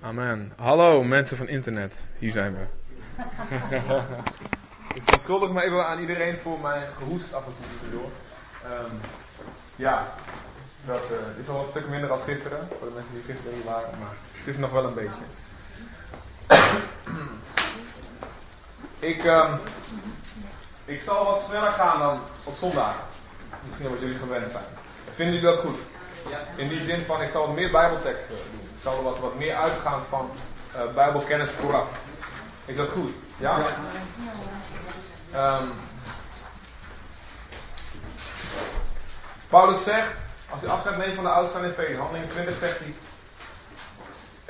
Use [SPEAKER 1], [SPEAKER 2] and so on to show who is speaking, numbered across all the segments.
[SPEAKER 1] Amen. Hallo mensen van internet, hier zijn we. ik verontschuldig me even aan iedereen voor mijn gehoest af en toe tussendoor. Um, ja, dat uh, is al een stuk minder als gisteren, voor de mensen die gisteren niet waren, maar het is nog wel een beetje. ik, um, ik zal wat sneller gaan dan op zondag. Misschien wat jullie gewend zijn. Vinden jullie dat goed? In die zin van, ik zal wat meer bijbelteksten doen. Ik zal er wat, wat meer uitgaan van uh, bijbelkennis vooraf. Is dat goed? Ja? Um, Paulus zegt, als hij afscheid neemt van de oudste in Efeze, handeling 20 zegt hij,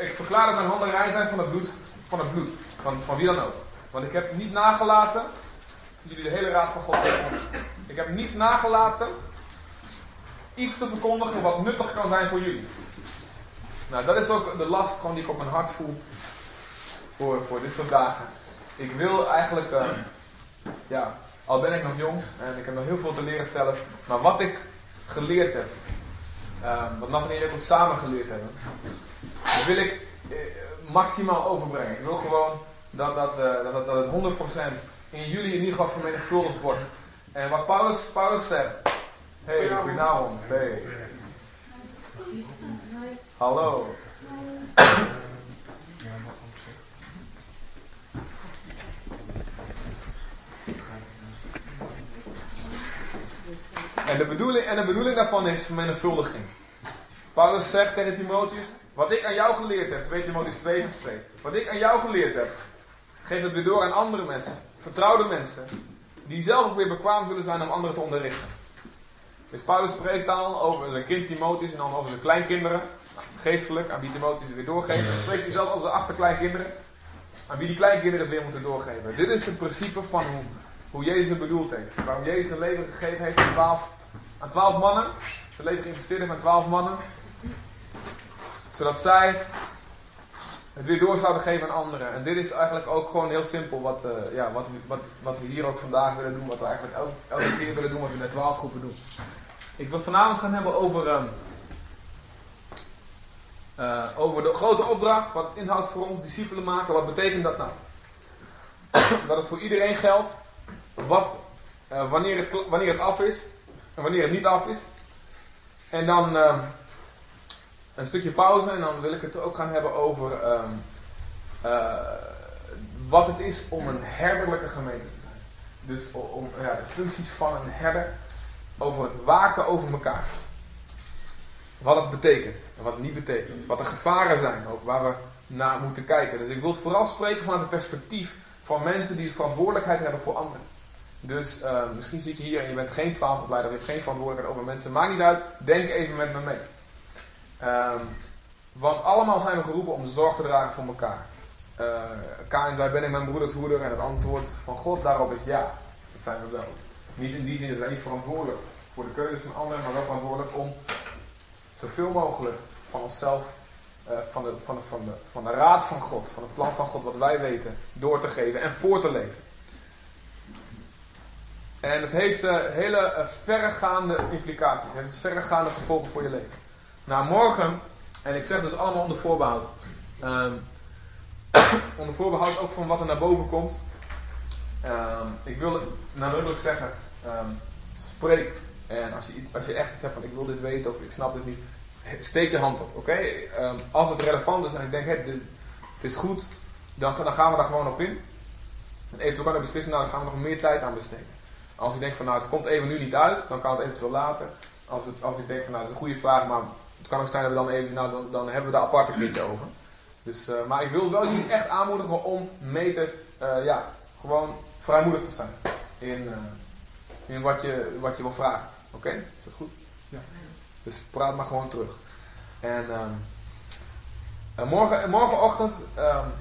[SPEAKER 1] ik verklaar dat mijn handen rein zijn van het bloed, van het bloed, van, van wie dan ook. Want ik heb niet nagelaten, jullie de hele raad van God Ik heb niet nagelaten iets te verkondigen wat nuttig kan zijn voor jullie. Nou, dat is ook de last gewoon die ik op mijn hart voel voor, voor dit soort dagen. Ik wil eigenlijk, uh, ja, al ben ik nog jong en ik heb nog heel veel te leren stellen, maar wat ik geleerd heb, uh, wat Nathan en ik ook samen geleerd hebben, wil ik uh, maximaal overbrengen. Ik wil gewoon dat, dat, dat, dat het 100% in jullie in ieder geval vermenigvuldigd wordt. En wat Paulus, Paulus zegt, Hey, goedenavond. Hey. Hallo. En de, bedoeling, en de bedoeling daarvan is vermenigvuldiging. Paulus zegt tegen Timotheus, wat ik aan jou geleerd heb, 2 Timotheus 2 verspreekt, wat ik aan jou geleerd heb, geef het weer door aan andere mensen, vertrouwde mensen, die zelf ook weer bekwaam zullen zijn om anderen te onderrichten. Dus Paulus spreekt dan over zijn kind Timotheus en dan over zijn kleinkinderen. Geestelijk, aan wie Timotheus het weer doorgeeft. Dan spreekt hij zelf over zijn achterkleinkinderen. Aan wie die kleinkinderen het weer moeten doorgeven. Dit is het principe van hoe, hoe Jezus het bedoeld heeft. Waarom Jezus zijn leven gegeven heeft aan twaalf, aan twaalf mannen. Zijn leven geïnvesteerd heeft aan twaalf mannen. Zodat zij het weer door zouden geven aan anderen. En dit is eigenlijk ook gewoon heel simpel wat, uh, ja, wat, wat, wat we hier ook vandaag willen doen. Wat we eigenlijk elke, keer willen doen wat we in de twaalf groepen doen. Ik wil vanavond gaan hebben over, um, uh, over de grote opdracht, wat het inhoudt voor ons, discipelen maken. Wat betekent dat nou? dat het voor iedereen geldt, wat, uh, wanneer, het, wanneer het af is en wanneer het niet af is. En dan uh, een stukje pauze en dan wil ik het ook gaan hebben over um, wat het is om een herderlijke gemeente te zijn. Dus om ja, de functies van een herder over het waken over elkaar. Wat het betekent en wat het niet betekent. Wat de gevaren zijn, ook waar we naar moeten kijken. Dus ik wil het vooral spreken vanuit het perspectief van mensen die verantwoordelijkheid hebben voor anderen. Dus uh, misschien zit je hier en je bent geen twaalfopleider, je hebt geen verantwoordelijkheid over mensen. Maakt niet uit, denk even met me mee. Um, want allemaal zijn we geroepen om zorg te dragen voor elkaar. Uh, Karin zei, ben ik mijn broeders hoeder? En het antwoord van God daarop is ja, dat zijn we wel. Niet in die zin, dat wij niet verantwoordelijk voor de keuzes van anderen, maar wel verantwoordelijk om zoveel mogelijk van onszelf, uh, van, de, van, de, van, de, van de raad van God, van het plan van God, wat wij weten, door te geven en voor te leven. En het heeft uh, hele uh, verregaande implicaties, het heeft verregaande gevolgen voor je leven. Nou, morgen, en ik zeg dus allemaal onder voorbehoud, um, onder voorbehoud ook van wat er naar boven komt. Um, ik wil nadrukkelijk zeggen, um, spreek. En als je, iets, als je echt zegt van ik wil dit weten of ik snap dit niet, steek je hand op. Oké? Um, als het relevant is en ik denk hey, dit, het is goed, dan, dan, gaan we daar gewoon op in. En eventueel kan ik beslissen, nou dan gaan we nog meer tijd aan besteden. Als ik denk van nou het komt even nu niet uit, dan kan het eventueel later. Als, het, als ik denk van nou dat is een goede vraag, maar het kan ook zijn dat we dan even, nou dan, hebben we daar apart een keertje over. Dus, uh, maar ik wil wel jullie echt aanmoedigen om mee te, uh, ja, gewoon vrijmoedig te zijn. In, uh, in wat, je, wat je wil vragen. Oké? Okay? Is dat goed? Ja. Dus praat maar gewoon terug. En, um, en morgen, morgenochtend um,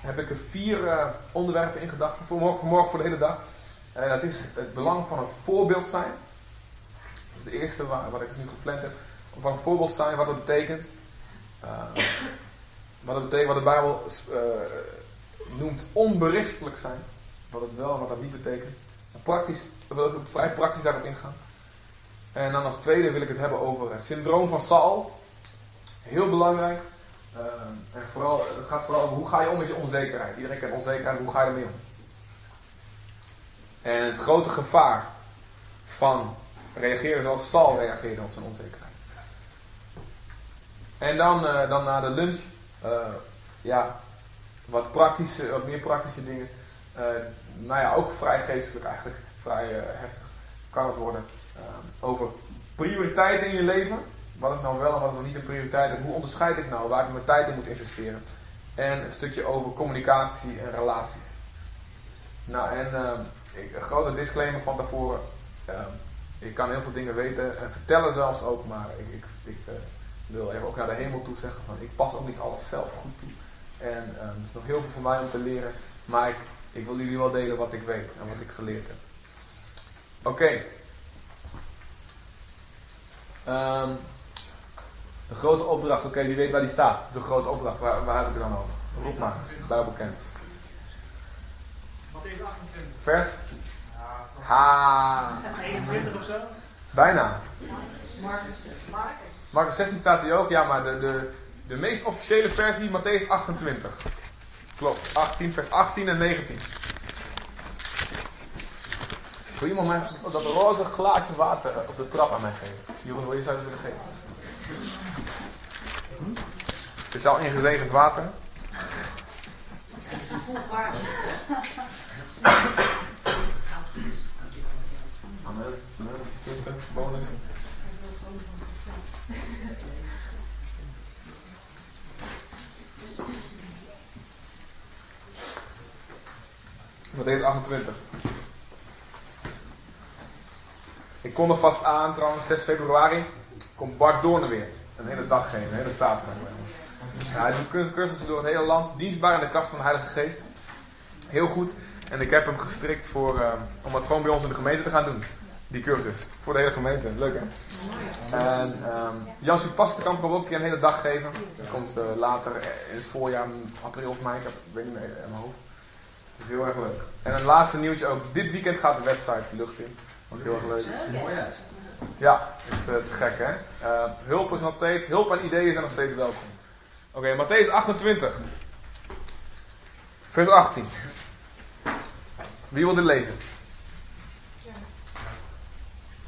[SPEAKER 1] heb ik er vier onderwerpen in gedachten. Voor morgen, voor morgen voor de hele dag. En dat is het belang van een voorbeeld zijn. Dat is de eerste waar, wat ik dus nu gepland heb. Van een voorbeeld zijn, wat dat betekent. Uh, wat dat betekent, wat de Bijbel uh, noemt onberispelijk zijn. Wat het wel en wat dat niet betekent. En praktisch, wil ik vrij praktisch daarop ingaan. En dan als tweede wil ik het hebben over het syndroom van Saul. Heel belangrijk. Ehm, en vooral, het gaat vooral over hoe ga je om met je onzekerheid. Iedereen kent onzekerheid, hoe ga je ermee om? En het grote gevaar van reageren zoals Sal reageerde op zijn onzekerheid. En dan, uh, dan na de lunch, uh, ja, wat, praktische, wat meer praktische dingen. Uh, nou ja, ook vrij geestelijk eigenlijk, vrij heftig kan het worden. Over prioriteiten in je leven. Wat is nou wel en wat is nog niet een prioriteit? En hoe onderscheid ik nou waar ik mijn tijd in moet investeren? En een stukje over communicatie en relaties. Nou, en ik, een grote disclaimer van tevoren. ik kan heel veel dingen weten en vertellen zelfs ook, maar ik, ik, wil even ook naar de hemel toe zeggen van ik pas ook niet alles zelf goed toe. En er is nog heel veel voor mij om te leren. Maar ik, ik wil jullie wel delen wat ik weet en wat ik geleerd heb. Oké. Um, de grote opdracht, oké, wie weet waar die staat. De grote opdracht, waar, waar heb ik het dan over? Roep maar, Bijbelkennis.
[SPEAKER 2] Matthäus 28.
[SPEAKER 1] Vers? Ha.
[SPEAKER 2] 21 of zo?
[SPEAKER 1] Bijna.
[SPEAKER 3] Marcus 16.
[SPEAKER 1] Marcus 16 staat hier ook, ja, maar de, de, de meest officiële versie, Matthäus 28. Klopt, 18, vers 18 en 19. Wil iemand mij dat roze glaasje water op de trap aan mij geven? Jeroen, wil je zou willen geven? Hm? Speciaal ingezegend water. Bonus. Matthäus 28. Ik kom er vast aan, trouwens, 6 februari komt Bart Doorneweert. Een hele dag geven, een hele zaterdag. Ja, hij doet cursussen door het hele land, dienstbaar in de kracht van de Heilige Geest. Heel goed. En ik heb hem gestrikt voor, uh, om het gewoon bij ons in de gemeente te gaan doen. Die cursus. Voor de hele gemeente. Leuk hè? En um, Jan Supassenkamp komt ook een een hele dag geven. Dat komt uh, later in het voorjaar, april of mei. Ik weet niet meer in mijn hoofd is heel erg leuk. En een laatste nieuwtje ook. Dit weekend gaat de website de lucht in. Ook heel erg leuk. Ja, is uh, te gek hè. Uh, hulp is nog steeds, hulp en ideeën zijn nog steeds welkom. Oké, okay, Matthäus 28. Vers 18. Wie wil dit lezen?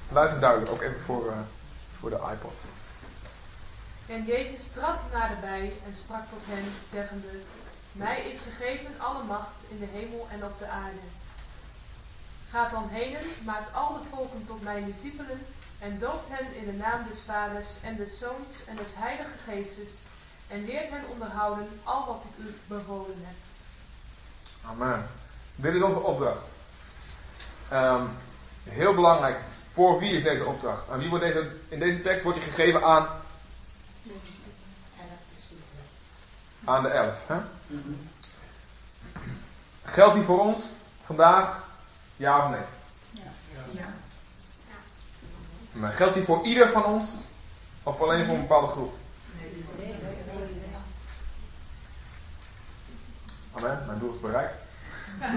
[SPEAKER 1] Luister duidelijk, ook even voor, uh, voor de iPod.
[SPEAKER 4] En Jezus trad naderbij en sprak tot hen, zeggende... Mij is gegeven alle macht in de hemel en op de aarde. Gaat dan heen, maakt al de volken tot mijn discipelen en doopt hen in de naam des Vaders en des Zoons en des Heilige Geestes en leert hen onderhouden al wat ik u bevolen heb.
[SPEAKER 1] Amen. Dit is onze opdracht. Um, heel belangrijk. Voor wie is deze opdracht? Aan wie wordt deze, in deze tekst wordt die gegeven aan aan de elf. Hè? Geldt die voor ons vandaag? Ja of nee? Ja. ja. Maar geldt die voor ieder van ons? Of alleen voor een bepaalde groep? Nee. Amen, mijn doel is bereikt.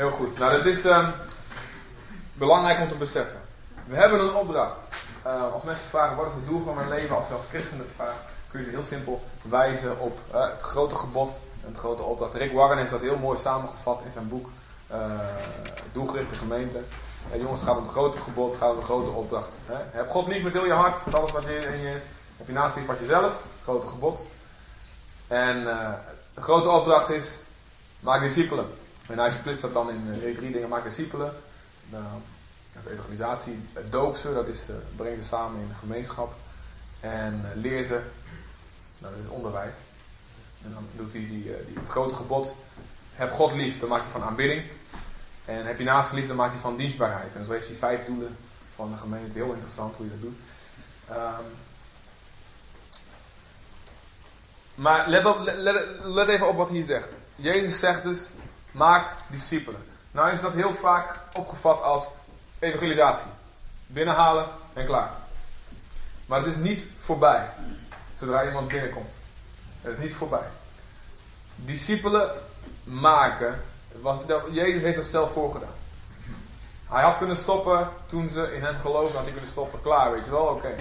[SPEAKER 1] Heel goed. Nou, dat is um, belangrijk om te beseffen. We hebben een opdracht. Uh, als mensen vragen wat is het doel van mijn leven, als je als christen het vraagt, kun je ze heel simpel wijzen op uh, het grote gebod en het grote opdracht. Rick Warren heeft dat heel mooi samengevat in zijn boek uh, Doelgerichte Gemeente. En jongens, gaat om het grote gebod, gaat om de grote opdracht. Hè? Heb God lief met heel je hart, met alles wat in je is. Heb je naast lief wat jezelf, grote gebod. En de grote opdracht is, maak discipelen. En hij splitst dat dan in drie dingen, maak discipelen. Nou, dat is evangelisatie. Doop ze, dat is breng ze samen in de gemeenschap. En leer ze, nou, dat is onderwijs. En dan doet hij die, uh, die, het grote gebod. Heb God lief, dan maakt hij van aanbidding. En heb je naast lief, dan maakt hij van dienstbaarheid. En zo heeft hij vijf doelen van de gemeente. Heel interessant hoe je dat doet. Um, maar let, let even op wat hij zegt. Jezus zegt dus, maak discipelen. Nou is dat heel vaak opgevat als evangelisatie. Binnenhalen en klaar. Maar het is niet voorbij. Zodra iemand binnenkomt. Het is niet voorbij. Discipelen maken. Was, Jezus heeft dat zelf voorgedaan. Hij had kunnen stoppen toen ze in hem geloofden, had hij kunnen stoppen. Klaar, weet je wel, oké.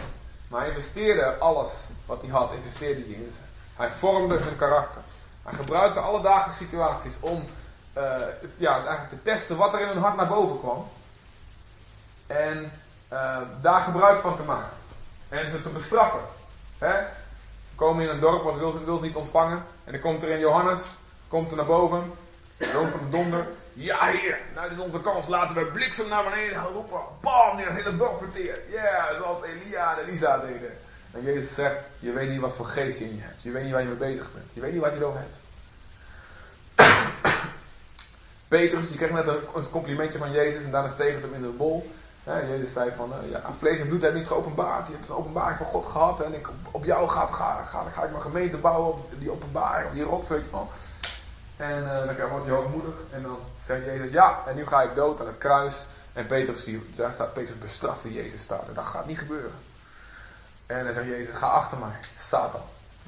[SPEAKER 1] Maar hij investeerde alles wat hij had, investeerde hij in ze. Hij vormde hun karakter. Hij gebruikte alledaagse situaties om eh, ja, eigenlijk te testen wat er in hun hart naar boven kwam. En eh, daar gebruik van te maken. En ze te bestraffen. Hè? Komen in een dorp wat wil ze, wil ze niet ontvangen. En dan komt er in Johannes, komt er naar boven, zoon van de donder. Ja heer, nou dit is onze kans, laten we bliksem naar beneden gaan roepen. Bam, die het hele dorp verteert. Ja, zoals Elia en Elisa deden. En Jezus zegt, je weet niet wat voor geest je in je hebt. Je weet niet waar je mee bezig bent. Je weet niet wat je erover hebt. Petrus, die kreeg net een, een complimentje van Jezus en daarna steeg het hem in de bol. Jezus zei van, uh, ja, vlees en bloed heeft niet geopenbaard. Je hebt een openbaring van God gehad. En ik, op, jou ga, ga, ga, ga ik mijn gemeente bouwen op die openbaring, op die rots, weet. En uh, dan wordt hij hoogmoedig. En dan zegt Jezus, ja, en nu ga ik dood aan het kruis. En Petrus, die, daar staat, Petrus bestrafte Jezus staat. En dat gaat niet gebeuren. En dan zegt Jezus, ga achter mij, Satan.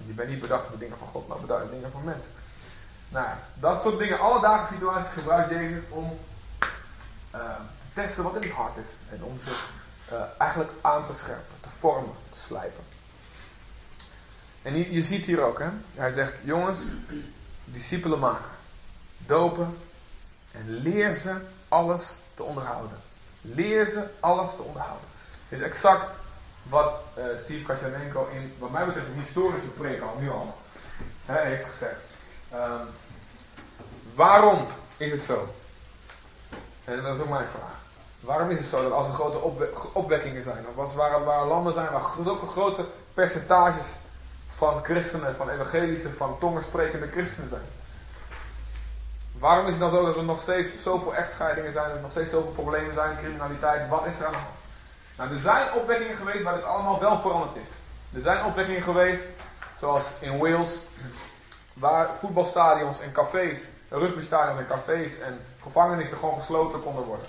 [SPEAKER 1] Je bent niet bedacht op de dingen van God, maar bedacht op de dingen van mensen. Nou ja, dat soort dingen, alledaagse situaties gebruikt Jezus om te testen wat in het hart is. En om ze uh, eigenlijk aan te scherpen, te vormen, te slijpen. En je, ziet hier ook, hè? hij zegt, jongens, discipelen maken, dopen en leer ze alles te onderhouden. Leer ze alles te onderhouden. Dit is exact wat uh, Steve Kasjanenko in, wat mij betreft, een historische preek al, nu al, hè, heeft gezegd. Um, waarom is het zo? En dat is ook mijn vraag. Waarom is het zo dat als er grote opwe opwekkingen zijn, of als waar, waar landen zijn waar zulke grote percentages van christenen, van evangelische, van tongensprekende christenen zijn? Waarom is het dan zo dat er nog steeds zoveel echtscheidingen zijn, dat er nog steeds zoveel problemen zijn, criminaliteit? Wat is er aan de hand? Nou, er zijn opwekkingen geweest waar dit allemaal wel veranderd is. Er zijn opwekkingen geweest, zoals in Wales, waar voetbalstadions en cafés, rugbystadions en cafés en gevangenissen gewoon gesloten konden worden.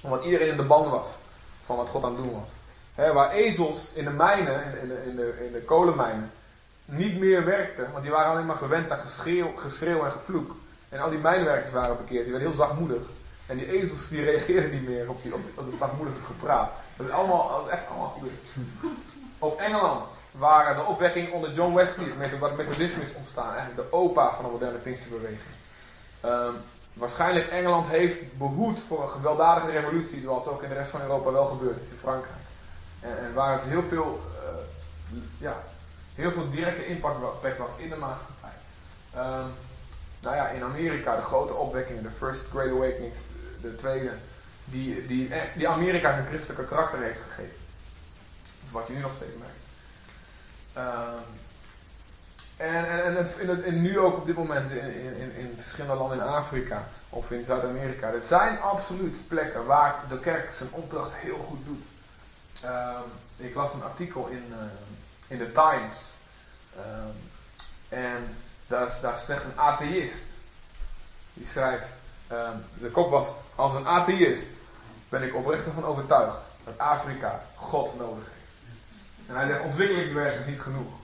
[SPEAKER 1] Omdat iedereen in de band was van wat God aan het doen was. waar ezels in de mijnen, in de, in, de, in de kolenmijnen, niet meer werkten, want die waren alleen maar gewend aan geschreeuw, geschreeuw en gevloek. En al die mijnwerkers waren bekeerd, die werden heel zachtmoedig. En die ezels die reageerden niet meer op, die, op, op zachtmoedige gepraat. Dat is, allemaal, dat is echt allemaal gebeurd. Op Engeland waren de opwekking onder John Wesley, wat methodisme is ontstaan, eigenlijk de opa van de moderne Pinksterbeweging. Um, waarschijnlijk Engeland heeft behoed voor een gewelddadige revolutie, zoals ook in de rest van Europa wel gebeurd is in Frankrijk. En, en waar het heel veel, uh, ja, heel veel directe impact was in de maatschappij. Um, nou ja, in Amerika de grote opwekkingen, de First Great Awakenings, de tweede, die, die, eh, die Amerika zijn christelijke karakter heeft gegeven. Dat wat je nu nog steeds merkt. Um, en, en, en, in het, nu ook op dit moment in, in, in verschillende landen in Afrika of in Zuid-Amerika. Er zijn absoluut plekken waar de kerk zijn opdracht heel goed doet. Um, ik las een artikel in, uh, in de Times. Um, en daar, daar zegt een atheïst. Die schrijft. De kop was. Als een atheïst ben ik oprecht ervan overtuigd dat Afrika God nodig heeft. En hij zegt ontwikkelingswerk is niet genoeg.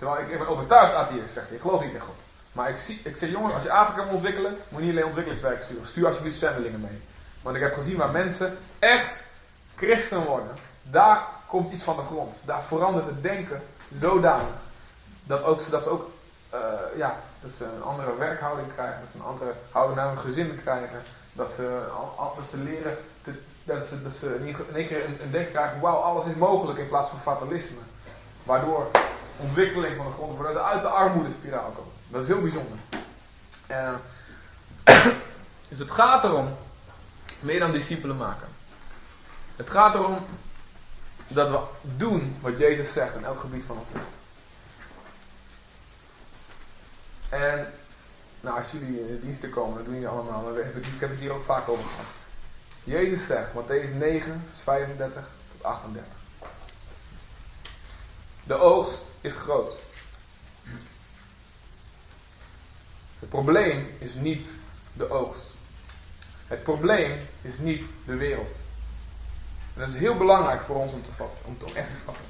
[SPEAKER 1] Terwijl ik, ik ben overtuigd atheïst, zegt. Ik geloof niet in God. Maar ik, zie, ik zeg, jongens, als je Afrika moet ontwikkelen, moet je niet alleen ontwikkelingswerk sturen. Stuur alsjeblieft zendelingen mee. Want ik heb gezien waar mensen echt christen worden. Daar komt iets van de grond. Daar verandert het denken zodanig. Dat, ook, dat ze ook uh, ja, dat ze een andere werkhouding krijgen. Dat ze een andere houding naar hun gezin krijgen. Dat ze, leren dat ze, dat ze in één keer een, een denken krijgen. Wauw, alles is mogelijk in plaats van fatalisme. Waardoor ontwikkeling van de grond wordt. Dat ze uit de armoedespiraal komen. Dat is heel bijzonder. Uh, dus het gaat erom, meer dan discipelen maken. Het gaat erom dat we doen wat Jezus zegt in elk gebied van ons leven. En nou, als jullie in de diensten komen, dat doen jullie allemaal. Ik heb het hier ook vaak over gehad. Jezus zegt, Matthäus 9, 35 tot 38. De oogst is groot. Het probleem is niet de oogst. Het probleem is niet de wereld. En dat is heel belangrijk voor ons om, te vatten, om, om echt te vatten.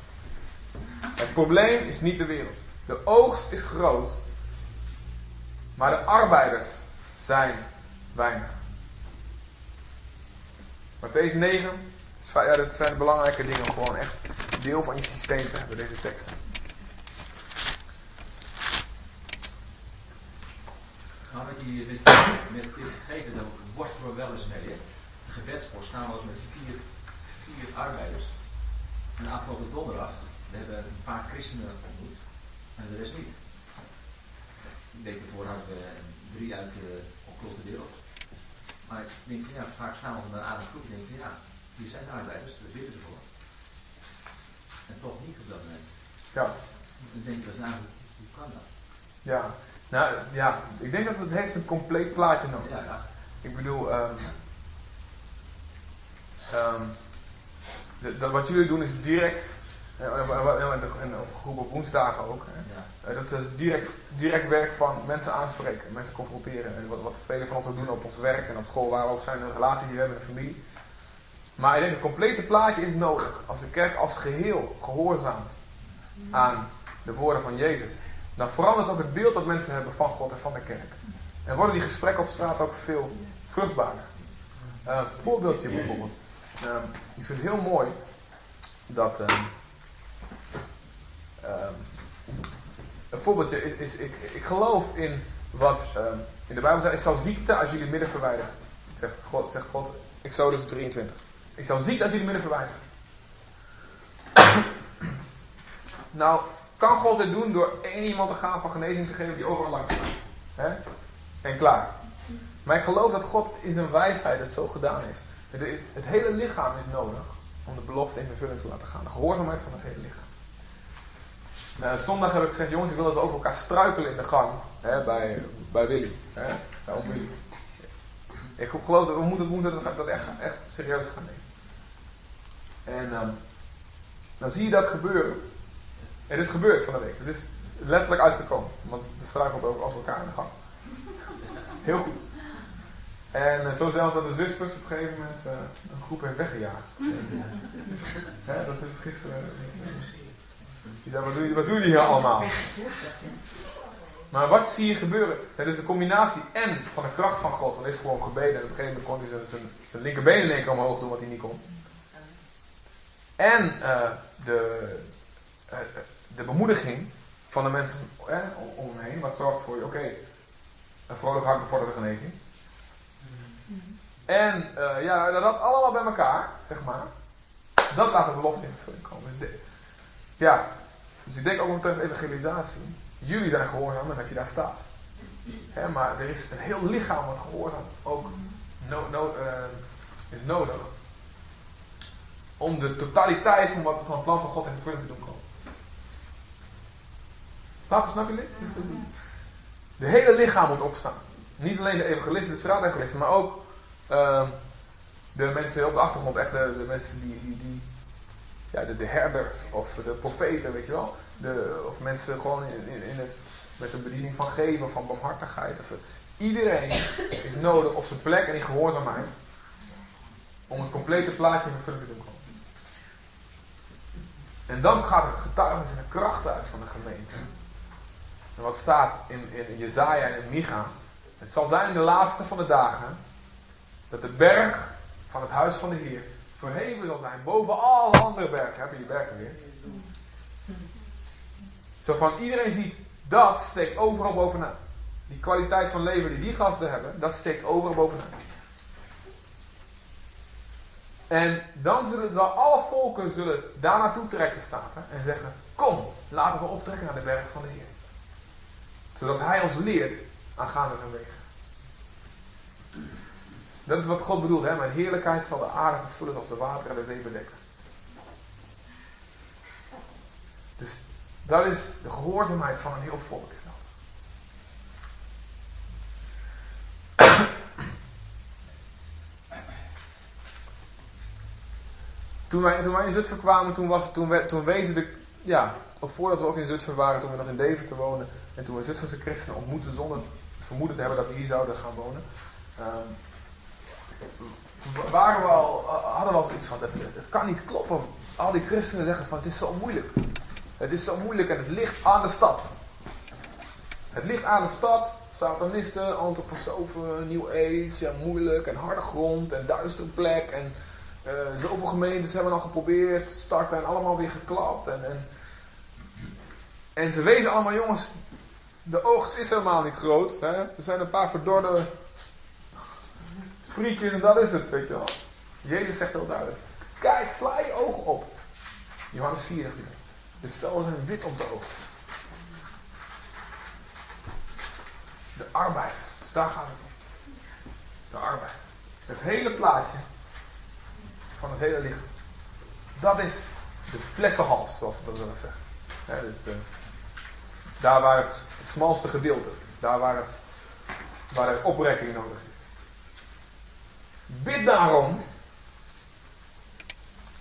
[SPEAKER 1] Het probleem is niet de wereld. De oogst is groot, maar de arbeiders zijn weinig. Matthäus 9, ja, dat zijn belangrijke dingen gewoon echt deel van je systeem te hebben, deze teksten.
[SPEAKER 5] Nou, wat je met, met dit gegeven, daar worstelen we wel eens mee. Hè? De gebedspost staan met vier, vier arbeiders. En afgelopen donderdag, we hebben een paar christenen ontmoet en de rest niet. Ik denk ervoor hadden we drie uit de opgeloste wereld. Maar ik denk ja, vaak staan we met een aardig groep en denk ja, hier zijn de arbeiders, we bidden ervoor. En toch niet op dat moment.
[SPEAKER 1] Ja.
[SPEAKER 5] Dan denk ik, nou, hoe kan dat?
[SPEAKER 1] Ja, nou ja, ik denk dat het heeft een compleet plaatje nodig.
[SPEAKER 5] Ja, ja.
[SPEAKER 1] Ik bedoel, ehm ehm, de- dat wat jullie doen is direct, eh, en, op groep op woensdagen ook, hè.
[SPEAKER 5] ja.
[SPEAKER 1] Eh, dat is direct, direct werk van mensen aanspreken, mensen confronteren. En wat, wat velen van ons ook doen op ons werk en op school, waar we ook zijn, de relaties die we hebben in de familie. Maar ik denk het complete plaatje is nodig. Als de kerk als geheel gehoorzaamt aan de woorden van Jezus, dan verandert ook het beeld dat mensen hebben van God en van de kerk. En worden die gesprekken op straat ook veel vruchtbaarder. Eh, Een voorbeeldje bijvoorbeeld. Ehm, ik vind het heel mooi dat. ehm, ehm, een voorbeeldje is, ik, ik geloof in wat in de Bijbel zegt: Ik zal ziekte uit jullie midden verwijderen. Zegt God, zegt God Exodus 23. Ik zal ziekte uit jullie midden verwijderen. nou, kan God dit doen door één iemand te gaan van genezing te geven die overal langs gaat? En klaar. Maar ik geloof dat God in zijn wijsheid het zo gedaan is. Het, hele lichaam is nodig om de belofte in vervulling te laten gaan. De gehoorzaamheid van het hele lichaam. Nou, zondag heb ik gezegd, jongens, ik wil dat we over elkaar struikelen in de gang. Hè, bij, bij Willy. Hè. Ik geloof dat we moeten, moeten dat, dat echt, echt serieus gaan nemen. En ehm, dan zie je dat gebeuren. Het is gebeurd van de week. Het is letterlijk uitgekomen. Want we struikelen over, over elkaar in de gang. Heel goed. En eh, zo zelfs dat de zusters op een gegeven moment eh, een groep heeft weggejaagd. Hè, dat is gisteren. Die zei, wat doen, wat jullie hier allemaal? Maar wat zie je gebeuren? Het is de combinatie en van de kracht van God. Hij is gewoon gebeden. En op een gegeven moment kon hij zijn, zijn, zijn linkerbeen in één keer omhoog doen wat hij niet kon. En eh, de, eh, de bemoediging van de mensen eh, om- hem heen. Wat zorgt voor je, oké, een vrolijk hart bevordert de genezing. En eh, ja, dat, allemaal bij elkaar, zeg maar. Dat laat de belofte in vervulling komen. Dus ja, dus ik denk ook wat betreft evangelisatie. Jullie zijn gehoorzaam en dat je daar staat. Hè, maar er is een heel lichaam wat gehoorzaam ook no, no, eh, is nodig. Om de totaliteit van, wat, van het plan van God in vervulling te doen komen. Snap je, snap je dit? De hele lichaam moet opstaan. Niet alleen de evangelisten, de straatevangelisten, maar ook ehm, de mensen op de achtergrond. Echt de, de mensen die, die, die ja, de, de herders of de profeten, weet je wel. De, of mensen gewoon in, in, in het, met een bediening van geven, van barmhartigheid. Of, iedereen is nodig op zijn plek en in gehoorzaamheid om het complete plaatje in vervulling te doen. En dan gaat het getuigenis en de kracht uit van de gemeente. En wat staat in, in Jezaja en in Micha. Het zal zijn in de laatste van de dagen dat de berg van het huis van de Heer verheven zal zijn boven alle andere bergen. Heb je die bergen weer? Zo van iedereen ziet, dat steekt overal bovenuit. Die kwaliteit van leven die die gasten hebben, dat steekt overal bovenuit. En dan zullen alle volken zullen daar naartoe trekken, staat er, en zeggen, kom, laten we optrekken naar de berg van de Heer. Zodat Hij ons leert aangaande zijn wegen. Dat is wat God bedoelt, hè? Mijn heerlijkheid zal de aarde vervullen als de water en de zee bedekken. Dus dat is de gehoorzaamheid van een heel volk. Toen wij, in Zutphen kwamen, toen, was, toen, we, toen wezen de, ja, of voordat we ook in Zutphen waren, toen we nog in Deventer woonden, en toen we Zutphense christenen ontmoetten zonder vermoeden te hebben dat we hier zouden gaan wonen, ehm, waren we al, hadden we al zoiets van, het, kan niet kloppen. Al die christenen zeggen van, het is zo moeilijk. Het is zo moeilijk en het ligt aan de stad. Het ligt aan de stad, satanisten, antroposofen, New Age, moeilijk en harde grond en duistere plek. En eh, zoveel gemeentes hebben al geprobeerd te starten en allemaal weer geklapt. En, en, en ze wezen allemaal, jongens, de oogst is helemaal niet groot. Hè? Er zijn een paar verdorde sprietjes en dat is het, weet je wel. Jezus zegt heel duidelijk. Kijk, sla je ogen op. Johannes 4 zegt hij. De velden zijn wit op de oogst. De arbeiders. Dus daar gaat het om. De arbeiders. Het hele plaatje van het hele lichaam. Dat is de flessenhals, zoals we dat willen zeggen. Ja, dus de, daar waar het, het smalste gedeelte, daar waar, het, waar er oprekking nodig is. Bid daarom.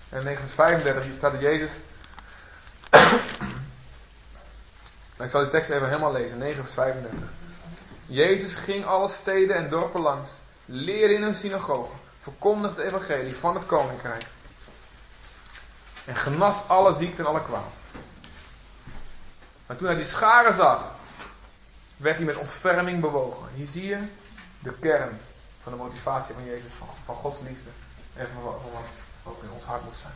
[SPEAKER 1] En in 35 staat er Jezus. Ik zal die tekst even helemaal lezen, 9 vers 35. Jezus ging alle steden en dorpen langs, leerde in hun synagogen, verkondigde het evangelie van het koninkrijk en genas alle ziekten en alle kwaal. Maar toen hij die scharen zag, werd hij met ontferming bewogen. Hier zie je de kern van de motivatie van Jezus, van, van Gods liefde en van, van wat ook in ons hart moet zijn.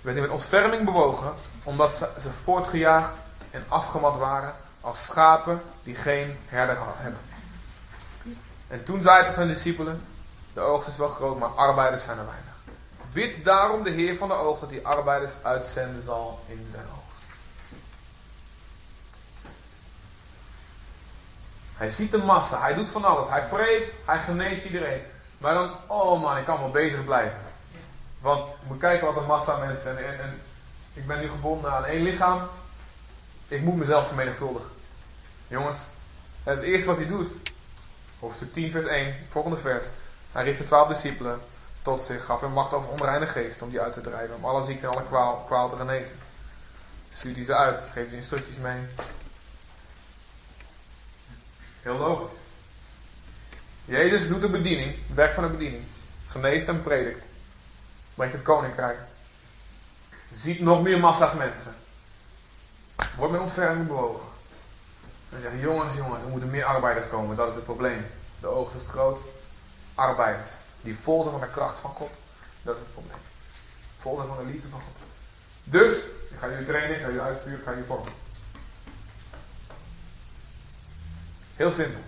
[SPEAKER 1] Werd hij met ontferming bewogen, omdat ze, ze voortgejaagd en afgemat waren als schapen die geen herder hebben. En toen zei hij tot zijn discipelen, de oogst is wel groot, maar arbeiders zijn er weinig. Bid daarom de Heer van de oogst dat hij arbeiders uitzenden zal in zijn oogst. Hij ziet de massa, hij doet van alles. Hij preekt, hij geneest iedereen. Maar dan, oh man, ik kan wel bezig blijven. Want moet kijken wat een massa mensen. En, en, en ik ben nu gebonden aan één lichaam. Ik moet mezelf vermenigvuldigen. Jongens, het eerste wat hij doet, hoofdstuk 10, vers 1, volgende vers. Hij riep de twaalf discipelen tot zich, gaf hem macht over onreine geest om die uit te drijven, om alle ziekte en alle kwaal, kwaal te genezen. Stuurt hij ze uit, geeft ze instructies mee. Heel logisch. Jezus doet de bediening, het werk van de bediening. Geneest en predikt. Brengt het koninkrijk. Ziet nog meer massa's mensen. Wordt met ontferming bewogen. En zeggen, jongens, jongens, er moeten meer arbeiders komen. Dat is het probleem. De oogst is groot. Arbeiders. Die vol zijn van de kracht van God. Dat is het probleem. Vol zijn van de liefde van God. Dus, ik ga jullie trainen, ik ga jullie uitsturen, ik ga jullie vormen. Heel simpel.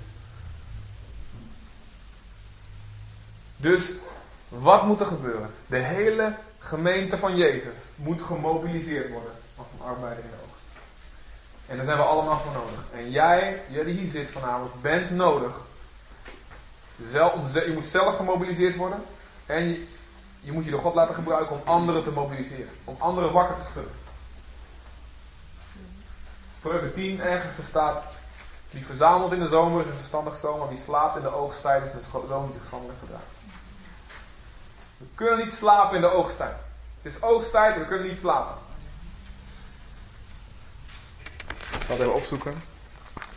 [SPEAKER 1] Dus, wat moet er gebeuren? De hele gemeente van Jezus moet gemobiliseerd worden als een arbeider in de oogst. En daar zijn we allemaal voor nodig. En jij, jij die hier zit vanavond, bent nodig. Je moet zelf gemobiliseerd worden. En je, je moet je door God laten gebruiken om anderen te mobiliseren. Om anderen wakker te schudden. Spreuken 10 ergens staat. Wie verzamelt in de zomer is een verstandig zoon, maar wie slaapt in de oogsttijd is een zoon die zich schandelijk gedraagt. We kunnen niet slapen in de oogsttijd. Het is oogsttijd en we kunnen niet slapen. Ik zal het even opzoeken.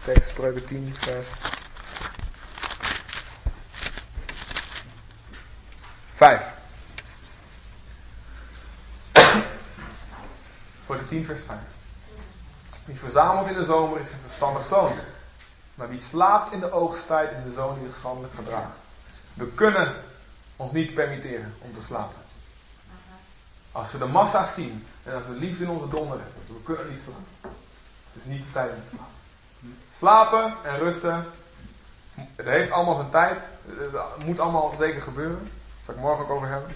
[SPEAKER 1] Tekst spreuken 10 vers 5. Spreuken 10 vers 5. Wie verzamelt in de zomer is een verstandig zoon. Maar wie slaapt in de oogsttijd is een zoon die zich schandelijk gedraagt. We kunnen ons niet permitteren om te slapen. Als we de massa's zien en als we liefde in onze donder hebben, we kunnen niet slapen. Het is niet de tijd om te slapen. Slapen en rusten, het heeft allemaal zijn tijd. Het moet allemaal zeker gebeuren. Zal ik morgen ook over hebben.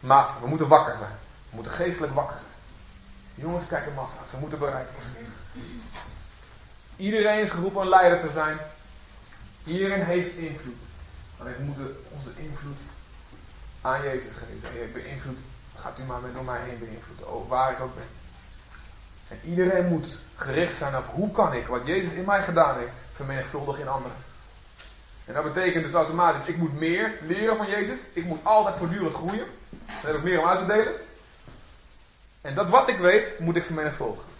[SPEAKER 1] Maar we moeten wakker zijn. We moeten geestelijk wakker zijn. Jongens, kijk de massa's. Ze moeten bereid worden. Iedereen is geroepen een leider te zijn. Iedereen heeft invloed. Alleen we moeten onze invloed aan Jezus geven. Ik beïnvloed, gaat u maar met door mij heen beïnvloeden. Oh, waar ik ook ben. En iedereen moet gericht zijn op hoe kan ik wat Jezus in mij gedaan heeft, vermenigvuldigen in anderen. Dat betekent dus automatisch, ik moet meer leren van Jezus. Ik moet altijd voortdurend groeien. Dan heb ik meer om uit te delen. En dat wat ik weet, moet ik vermenigvuldigen.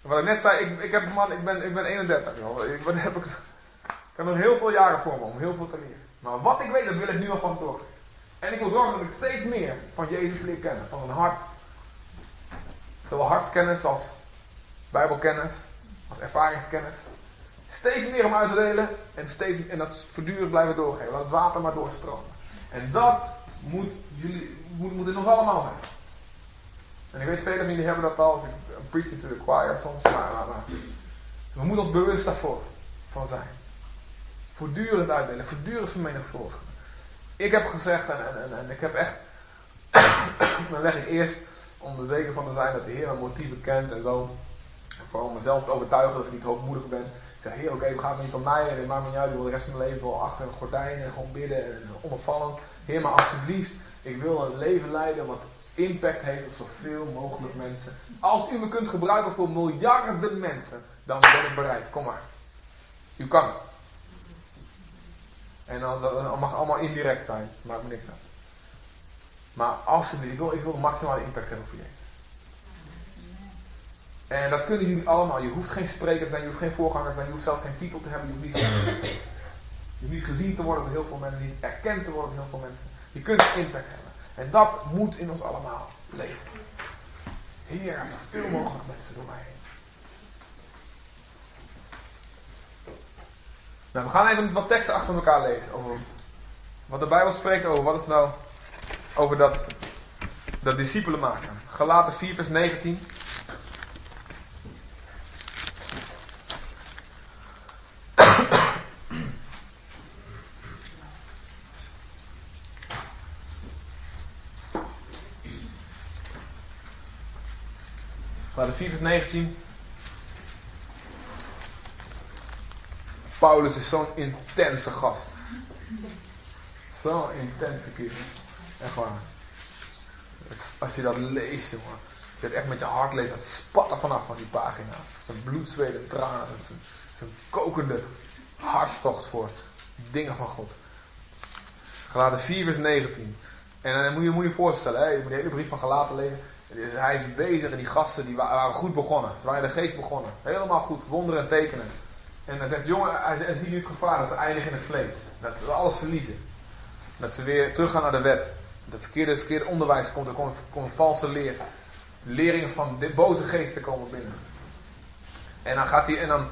[SPEAKER 1] Wat ik net zei, ik, ik, heb, man, ik, ben, ik ben 31. Joh. Ik, wat heb ik, ik heb nog heel veel jaren voor me om heel veel te leren. Maar wat ik weet, dat wil ik nu alvast door. En ik wil zorgen dat ik steeds meer van Jezus leer kennen. Van zijn hart. Zowel hartskennis als bijbelkennis. Als ervaringskennis. Steeds meer om uit te delen en, steeds, en dat voortdurend blijven doorgeven. Laat het water maar doorstromen. En dat moet, jullie, moet, moet in ons allemaal zijn. En ik weet, velen van jullie hebben dat al, als ik preaching to the choir soms, maar, we moeten ons bewust daarvoor van zijn. Voortdurend uitdelen, voortdurend vermenigvuldigen. Ik heb gezegd, en, en, en, en ik heb echt, dan leg ik eerst om er zeker van te zijn dat de Heer mijn motieven kent en zo. Vooral om mezelf te overtuigen dat ik niet hoogmoedig ben. Ik Heer, oké, we gaan niet om mij en niet uit, ik wil de rest van mijn leven wel achter een gordijn en gewoon bidden en onopvallend. Heer, maar alsjeblieft, ik wil een leven leiden wat impact heeft op zoveel mogelijk mensen. Als u me kunt gebruiken voor miljarden mensen, dan ben ik bereid. Kom maar. U kan het. En dan, dat mag allemaal indirect zijn. Maakt me niks uit. Maar alsjeblieft, ik wil, ik wil maximale impact hebben voor je. En dat kunnen jullie allemaal. Je hoeft geen spreker te zijn, je hoeft geen voorganger te zijn, je hoeft zelfs geen titel te hebben. Je hoeft niet, je hoeft niet gezien te worden door heel veel mensen, niet erkend te worden door heel veel mensen. Je kunt impact hebben. En dat moet in ons allemaal leven. Heer, zoveel mogelijk mensen door mij heen. Nou, we gaan even wat teksten achter elkaar lezen. Over wat de Bijbel spreekt over. Wat is nou over dat, dat discipelen maken. Galaten 4 vers 19. 4 vers 19. Paulus is zo'n intense gast. Zo'n intense kerel. Echt waar. Als je dat leest, jongen. Als je het echt met je hart leest, dat spat er vanaf van die pagina's. Zijn bloed, zweet en tranen. Zijn, zijn kokende hartstocht voor dingen van God. Galaten 4 vers 19. En dan moet je moet je voorstellen, hè, je moet de hele brief van Galaten lezen. Dus hij is bezig en die gasten die waren goed begonnen. Ze waren in de geest begonnen. Helemaal goed, wonderen en tekenen. En hij zegt, jongen, hij, ziet nu het gevaar dat ze eindigen in het vlees. Dat ze alles verliezen. Dat ze weer teruggaan naar de wet. Dat het verkeerde, verkeerde onderwijs komt, er komt, komt valse leer. Leringen van de boze geesten komen binnen. En dan gaat hij, en dan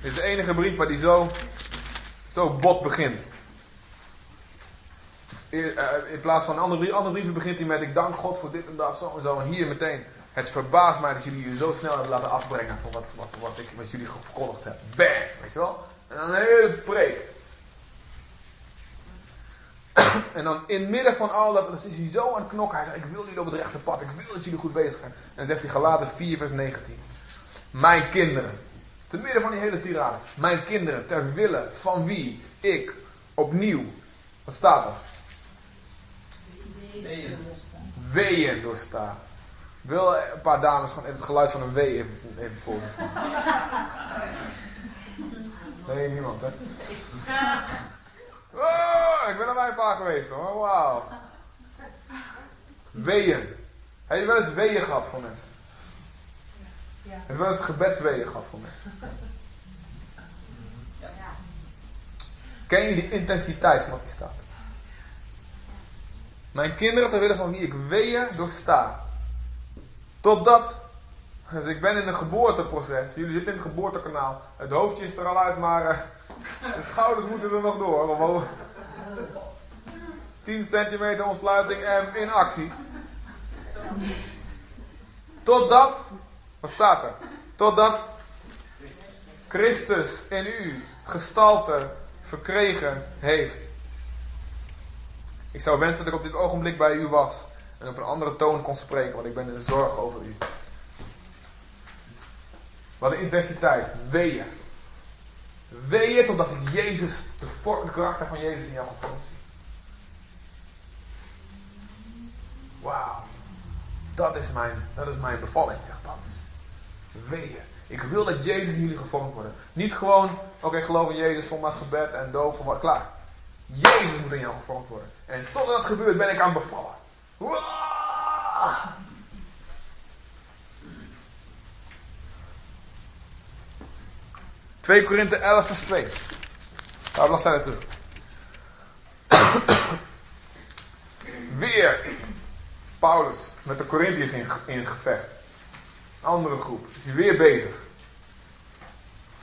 [SPEAKER 1] is de enige brief waar hij zo, zo bot begint. In, uh, in plaats van andere, andere brieven begint hij met: Ik dank God voor dit en dat, zo en zo. En hier meteen. Het verbaast mij dat jullie je zo snel hebben laten afbrengen van wat, wat, ik, wat jullie verkondigd hebben. Bam! Weet je wel? En dan een hele preek. en dan in midden van al dat, dan is hij zo aan het knokken. Hij zegt, ik wil jullie op het rechte pad. Ik wil dat jullie goed bezig zijn. En dan zegt hij Galaten 4 vers 19. Mijn kinderen. Te midden van die hele tirade. Mijn kinderen, ter wille van wie ik opnieuw. Wat staat er?
[SPEAKER 3] Weeën.
[SPEAKER 1] Doorstaan. Wil een paar dames gewoon even het geluid van een wee even, even volgen? Nee, niemand hè? Oh, ik ben er bij een paar geweest hoor, wauw. Weeën. Heb je wel eens weeën gehad van mensen?
[SPEAKER 4] Ja.
[SPEAKER 1] Heb je wel eens gebedsweeën gehad van mensen? Ken je die intensiteit van wat die staat? Mijn kinderen ter wille van wie ik weeën doorsta. Totdat, dus ik ben in een geboorteproces. Jullie zitten in het geboortekanaal. Het hoofdje is er al uit, maar uh, de schouders moeten er nog door. Gewoon 10 centimeter ontsluiting en in actie. Totdat, wat staat er? Totdat Christus in u gestalte verkregen heeft. Ik zou wensen dat ik op dit ogenblik bij u was en op een andere toon kon spreken, want ik ben in zorg over u. Wat een intensiteit, weeën. Weeën totdat ik Jezus, de, de karakter van Jezus in jou gevormd zie. Wauw. Dat is mijn, dat is mijn bevalling, zegt Paulus. Weeën. Ik wil dat Jezus in jullie gevormd worden. Niet gewoon, oké, geloof in Jezus, zondags gebed en doop, wat, klaar. Jezus moet in jou gevormd worden. En totdat dat gebeurt ben ik aan bevallen. Wow! 2 Korinthe 11 vers 2. Een paar bladzijden terug. Weer Paulus met de Corinthiërs in, in gevecht. Andere groep. Is hij weer bezig.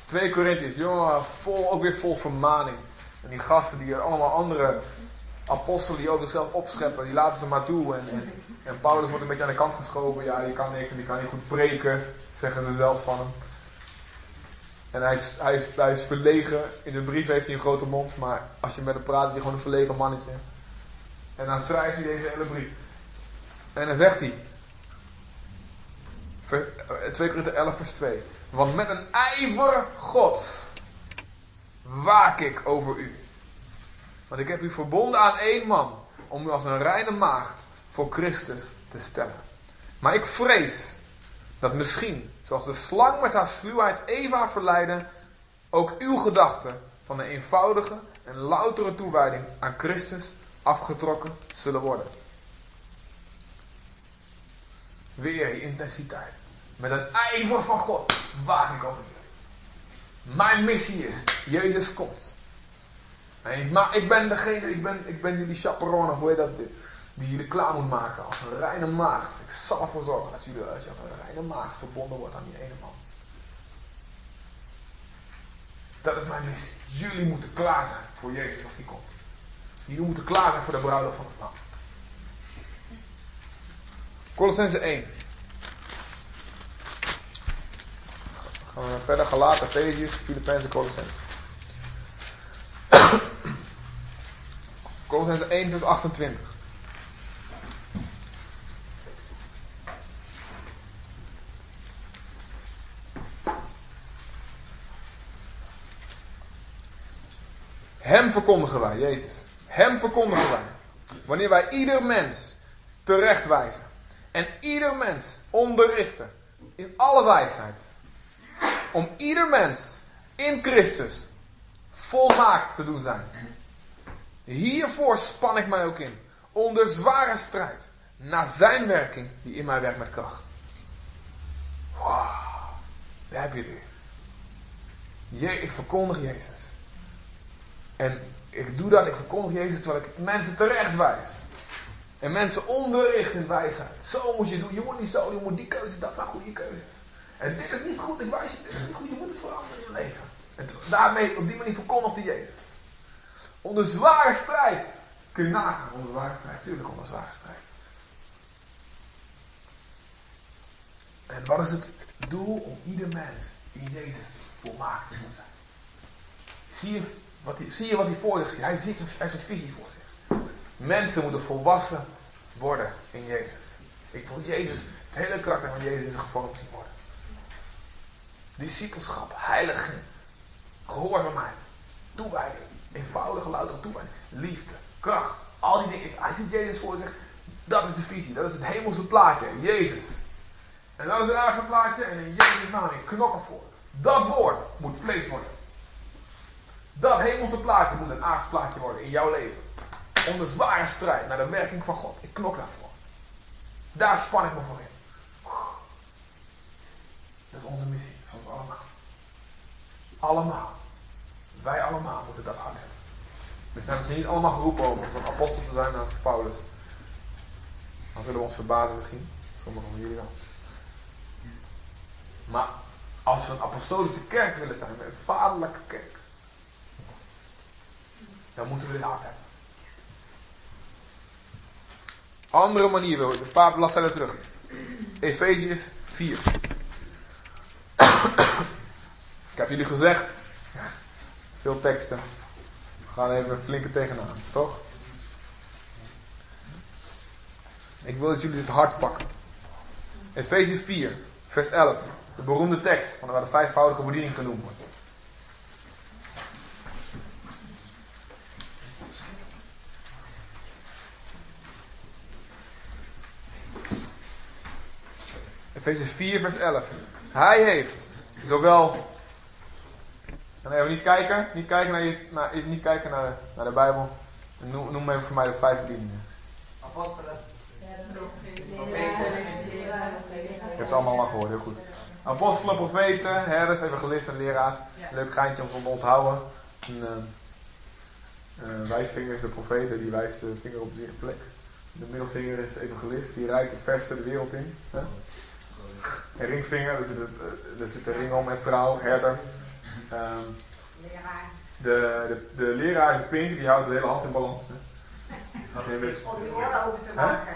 [SPEAKER 1] 2 Corinthians, jongen, vol, ook weer vol vermaning. En die gasten die allemaal andere apostelen die over zichzelf opscheppen, die laten ze maar toe. En, en, Paulus wordt een beetje aan de kant geschoven. Ja, die kan niks en die kan niet goed preken, zeggen ze zelfs van hem. En hij is, hij, hij is verlegen. In de brief heeft hij een grote mond, maar als je met hem praat is hij gewoon een verlegen mannetje. En dan schrijft hij deze hele brief. En dan zegt hij, ver- eh, 2 Korinther 11 vers 2. Want met een ijver gods waak ik over u. Want ik heb u verbonden aan één man, om u als een reine maagd voor Christus te stellen. Maar ik vrees dat misschien, zoals de slang met haar sluwheid Eva verleidde, ook uw gedachten van een eenvoudige en loutere toewijding aan Christus afgetrokken zullen worden. Weer die intensiteit. Met een ijver van God waak ik over jullie. Mijn missie is, Jezus komt. En ik, ma- ik ben degene, ik ben, ik ben jullie chaperone, hoe heet dat? Die jullie klaar moet maken als een reine maagd. Ik zal ervoor zorgen dat jullie als je als een reine maagd verbonden wordt aan die ene man. Dat is mijn missie. Jullie moeten klaar zijn voor Jezus als die komt. Jullie moeten klaar zijn voor de bruiloft van het lam. Colossense 1. Gaan we verder. Galaten, Efeziërs, Filippenzen, Colossense. Colossense 1 vers 28. Hem verkondigen wij, Jezus. Hem verkondigen wij. Wanneer wij ieder mens terechtwijzen. En ieder mens onderrichten. In alle wijsheid. Om ieder mens in Christus volmaakt te doen zijn. Hiervoor span ik mij ook in. Onder zware strijd. Naar zijn werking die in mij werkt met kracht. Wauw. Daar heb je het weer. Ik verkondig Jezus. En ik doe dat, ik verkondig Jezus terwijl ik mensen terecht wijs. En mensen onderricht in wijsheid. Zo moet je doen. Je moet niet zo, je moet die keuze, dat zijn goede keuzes. En dit is niet goed, ik wijs je, dit is niet goed, je moet het veranderen in je leven. En daarmee, op die manier verkondigde Jezus. Onder zware strijd. Kun je nagaan, onder zware strijd. Tuurlijk onder zware strijd. En wat is het doel om ieder mens in Jezus volmaakt te moeten zijn? Zie je wat hij, zie je wat hij voor zich ziet? Hij ziet hij visie voor zich. Mensen moeten volwassen worden in Jezus. Ik wil Jezus, het hele karakter van Jezus zijn gevormd zien worden. Discipelschap, heiliging, gehoorzaamheid, toewijding, eenvoudige, loutere toewijding, liefde, kracht, al die dingen. Hij ziet Jezus voor zich. Dat is de visie, dat is het hemelse plaatje, Jezus. En dat is het aardse plaatje en in Jezus naam, ik knok ervoor. Dat woord moet vlees worden. Dat hemelse plaatje moet een aards plaatje worden in jouw leven. Onder zware strijd naar de werking van God. Ik knok daarvoor. Daar span ik me voor in. Dat is onze missie. Ons allemaal. Allemaal. Wij allemaal moeten dat hard hebben. We zijn misschien niet allemaal geroepen om een apostel te zijn als Paulus. Dan zullen we ons verbazen misschien. Sommigen van jullie wel. Maar als we een apostolische kerk willen zijn, een vaderlijke kerk, dan moeten we dit hard hebben. Andere manier wil ik. Een paar bladzijden terug. Efeziërs 4. Ik heb jullie gezegd. Veel teksten. We gaan even flinke tegenaan, toch? Ik wil dat jullie dit hard pakken. Efeziërs 4, vers 11. De beroemde tekst van waar de vijfvoudige bediening genoemd wordt. Efeze 4, vers 11. Hij heeft zowel. En even niet kijken, niet kijken naar, je, naar, niet kijken naar, de, naar de Bijbel. Noem, noem even voor mij de vijf bedieningen.
[SPEAKER 2] Apostelen.
[SPEAKER 1] Ik heb ze allemaal al gehoord, heel goed. Apostelen, profeten, herders, evangelisten en leraars. Leuk geintje om ze te onthouden. Een uh, uh, wijsvinger is de profeet, die wijst de vinger op de plek. De middelvinger is de evangelist, die rijdt het verste de wereld in. Hè? Een ringvinger, daar zit, het, uh, daar zit de ring om en trouw, herder. Ehm,
[SPEAKER 3] Leraar.
[SPEAKER 1] de, de, de leraar is de pink, die houdt de hele hand in balans. Hè.
[SPEAKER 3] Om die oren open te maken.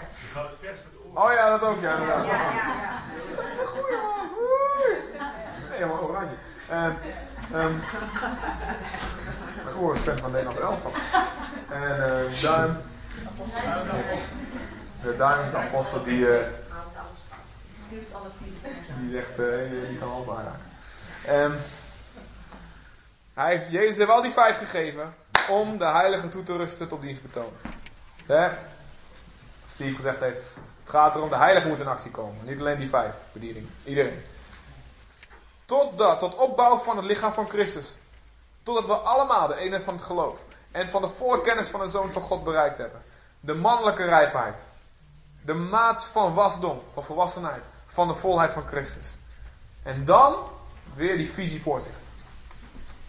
[SPEAKER 1] Oh ja, dat ook, ja,
[SPEAKER 3] Ja,
[SPEAKER 1] inderdaad.
[SPEAKER 3] ja, ja.
[SPEAKER 1] Goeie man, woei. Nee, helemaal oranje. En, ehm, mijn oor is fan van Nederlands elftal. En eh, duim, de duim is de apostel die, eh,
[SPEAKER 3] alles alle
[SPEAKER 1] die zegt, eh die kan hand aanraken. Ehm, hij heeft, Jezus heeft al die vijf gegeven om de heilige toe te rusten tot dienstbetoon. Hè? Steve gezegd heeft, het gaat erom, de heilige moet in actie komen. Niet alleen die vijf bedieningen, iedereen. Totdat, tot opbouw van het lichaam van Christus. Totdat we allemaal de eenheid van het geloof en van de volle kennis van de Zoon van God bereikt hebben. De mannelijke rijpheid. De maat van wasdom, van volwassenheid, van de volheid van Christus. En dan weer die visie voor zich.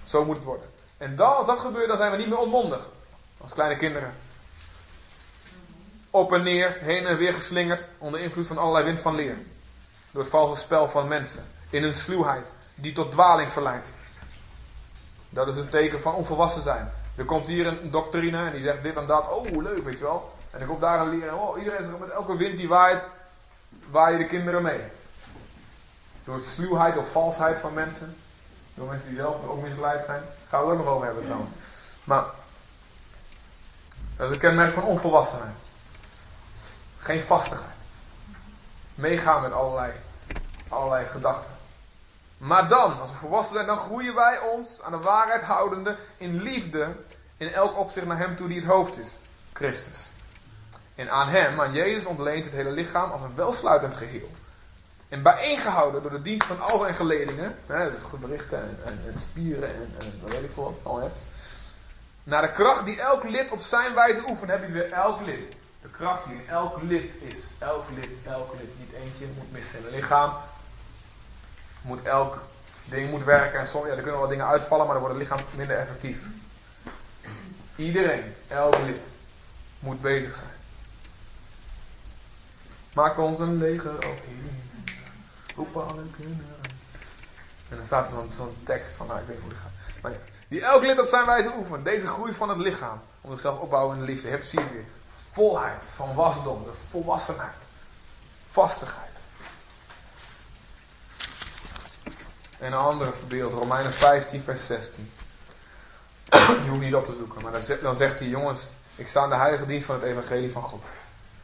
[SPEAKER 1] Zo moet het worden. En dan, als dat gebeurt, dan zijn we niet meer onmondig. Als kleine kinderen. Op en neer, heen en weer geslingerd, onder invloed van allerlei wind van leer. Door het valse spel van mensen. In hun sluwheid, die tot dwaling verleidt. Dat is een teken van onvolwassen zijn. Er komt hier een doctrine en die zegt dit en dat. Oh, leuk, weet je wel. En er komt daar een leer. en Oh, iedereen zegt met elke wind die waait, waai je de kinderen mee. Door sluwheid of valsheid van mensen. Door mensen die zelf ook misleid zijn. Gaan we ook nog over hebben trouwens. Maar dat is een kenmerk van onvolwassenheid. Geen vastigheid. Meegaan met allerlei, allerlei gedachten. Maar dan, als we volwassen zijn, dan groeien wij ons aan de waarheid houdende in liefde in elk opzicht naar Hem toe die het hoofd is. Christus. En aan Hem, aan Jezus, ontleent het hele lichaam als een welsluitend geheel. En bijeengehouden door de dienst van al zijn geledingen, hè, gewrichten en, en, en spieren en, en wat weet ik veel wat al hebt. Naar de kracht die elk lid op zijn wijze oefent, heb je weer elk lid. De kracht die in elk lid is. Elk lid, elk lid. Niet eentje moet missen in een lichaam. Moet elk ding moet werken. En soms, ja, er kunnen wel dingen uitvallen, maar dan wordt het lichaam minder effectief. Iedereen, elk lid, moet bezig zijn. Maak ons een leger op Roep alle kinderen. En dan staat er zo'n tekst van, nou ik weet niet hoe die gaat. Maar ja, die elk lid op zijn wijze oefent. Deze groei van het lichaam. Om zichzelf opbouwen in de liefde. Je hebt zie weer. Volheid van wasdom. De volwassenheid. Vastigheid. En een andere beeld. Romeinen 15 vers 16. Je hoeft niet op te zoeken. Maar dan zegt, dan zegt hij, jongens. Ik sta in de heilige dienst van het evangelie van God.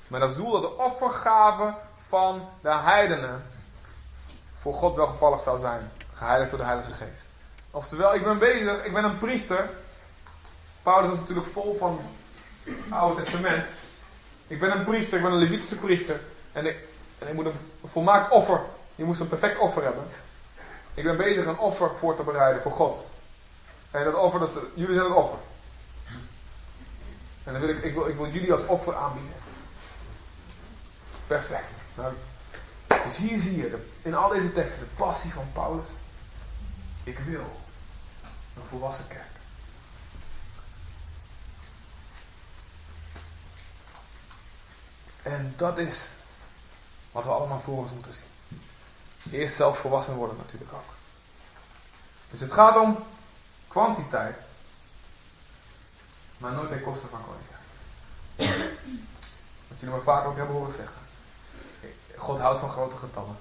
[SPEAKER 1] Met als doel dat de offergave van de heidenen voor God welgevallig zou zijn. Geheiligd door de Heilige Geest. Oftewel, ik ben bezig, ik ben een priester. Paulus is natuurlijk vol van het Oude Testament. Ik ben een priester, ik ben een Levitische priester. En ik, en moet een volmaakt offer. Je moest een perfect offer hebben. Ik ben bezig een offer voor te bereiden voor God. En dat offer, dat, jullie zijn het offer. En dan wil ik, ik, wil, ik wil jullie als offer aanbieden. Perfect. Nou, dus hier zie je in al deze teksten de passie van Paulus. Ik wil een volwassen kerk. En dat is wat we allemaal voor ons moeten zien. Eerst zelf volwassen worden natuurlijk ook. Dus het gaat om kwantiteit, maar nooit ten koste van kwaliteit. Wat jullie me vaak ook hebben horen zeggen. God houdt van grote getallen.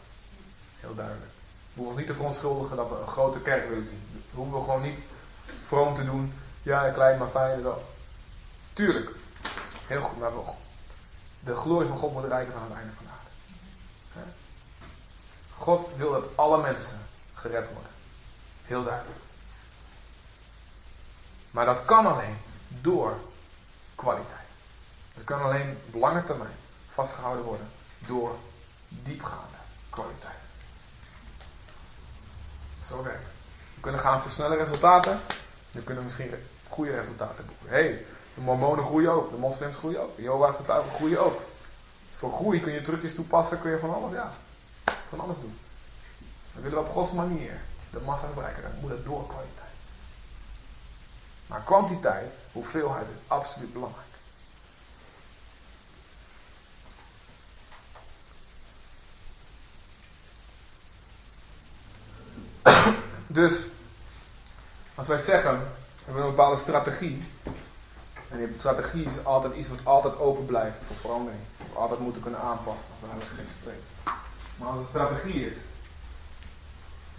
[SPEAKER 1] Heel duidelijk. We hoeven ons niet te verontschuldigen dat we een grote kerk willen zien. We hoeven gewoon niet vroom te doen. Ja, klein maar fijn en zo. Tuurlijk. Heel goed, maar wel. De glorie van God moet rijken van het einde van de aarde. God wil dat alle mensen gered worden. Heel duidelijk. Maar dat kan alleen door kwaliteit. Dat kan alleen op lange termijn vastgehouden worden door diepgaande kwaliteit. Zo werkt het. We kunnen gaan voor snelle resultaten. We kunnen misschien goede resultaten boeken. Hey, de mormonen groeien ook. De moslims groeien ook. De Jehovah's getuigen groeien ook. Dus voor groei kun je trucjes toepassen. Kun je van alles, ja, van alles doen. Dan willen we op Gods manier de massa bereiken. Dan moet het door kwaliteit. Maar kwantiteit, hoeveelheid, is absoluut belangrijk. Dus Als wij zeggen, we hebben een bepaalde strategie. En die strategie is altijd iets wat altijd open blijft voor verandering. We altijd moeten kunnen aanpassen als de Heilige Geest spreekt. Maar een strategie is,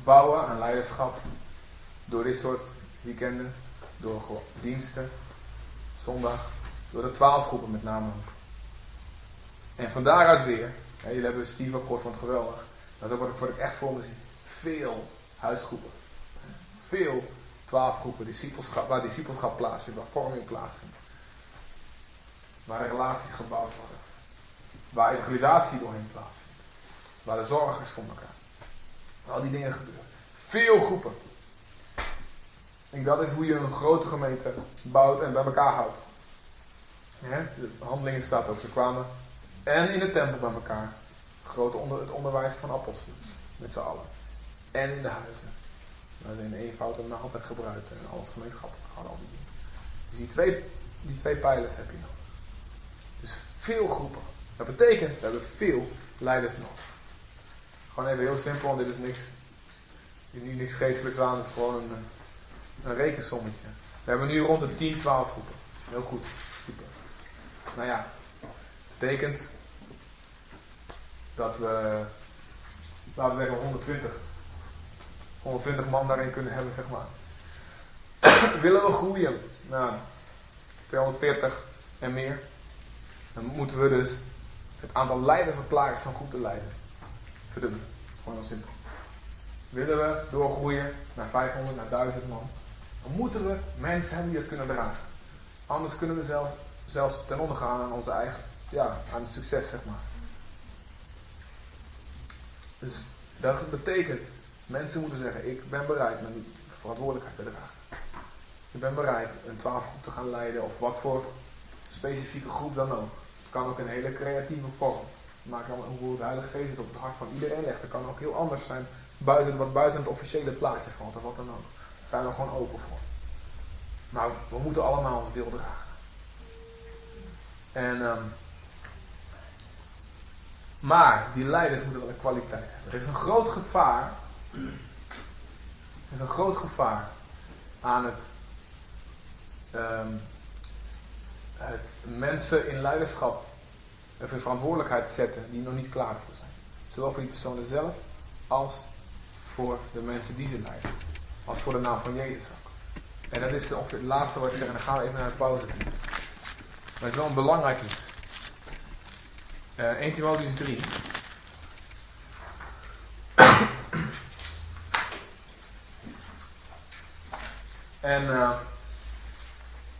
[SPEAKER 1] bouwen aan leiderschap, door dit soort weekenden, door diensten, zondag, door de twaalf groepen met name. En van daaruit weer, jullie hebben Steve ook gehoord van het geweldig, dat is ook wat ik, ik echt voor me. Veel huisgroepen, veel twaalf groepen, discipelschap, waar discipelschap plaatsvindt, waar vorming plaatsvindt. Waar relaties gebouwd worden. Waar evangelisatie doorheen plaatsvindt. Waar de zorg is voor elkaar. Waar al die dingen gebeuren. Veel groepen. Denk dat is hoe je een grote gemeente bouwt en bij elkaar houdt. De handelingen staat ook, ze kwamen en in de tempel bij elkaar. Grote onder, het onderwijs van apostelen, met z'n allen. En in de huizen. Waar ze in eenvoud een altijd gebruikt en alles gemeenschappelijk hadden, al die. Dus die twee, die twee pijlers heb je nodig. Dus veel groepen. Dat betekent, we hebben veel leiders nodig. Gewoon even heel simpel, dit is niks, hier niet niks geestelijks aan, het is gewoon een, een rekensommetje. We hebben nu rond de 10, 12 groepen. Heel goed, super. Nou ja, betekent dat we, laten we zeggen 120, 120 man daarin kunnen hebben, zeg maar. Willen we groeien naar 240 en meer, dan moeten we dus het aantal leiders wat klaar is van goed te leiden verdubbelen. Gewoon heel simpel. Willen we doorgroeien naar 500, naar 1000 man, dan moeten we mensen hebben die het kunnen dragen. Anders kunnen we zelf, zelfs ten onder gaan aan onze eigen, ja, aan succes, zeg maar. Dus dat betekent, mensen moeten zeggen, ik ben bereid mijn verantwoordelijkheid te dragen. Ik ben bereid een 12 groep te gaan leiden, of wat voor specifieke groep dan ook. Het kan ook een hele creatieve vorm. Maak dan hoe de Heilige Geest het op het hart van iedereen legt. Dat kan ook heel anders zijn, buiten, wat buiten het officiële plaatje valt, of wat dan ook. Daar zijn we gewoon open voor. Maar we moeten allemaal ons deel dragen. En, ehm, maar die leiders moeten wel een kwaliteit hebben. Er is een groot gevaar. Er is een groot gevaar aan het, ehm, het mensen in leiderschap of in verantwoordelijkheid zetten die nog niet klaar voor zijn. Zowel voor die personen zelf als voor de mensen die ze leiden. Als voor de naam van Jezus ook. En dat is ongeveer het laatste wat ik zeg. En dan gaan we even naar de pauze. Maar het is wel belangrijk iets. Uh, 1 Timotheus 3. En uh,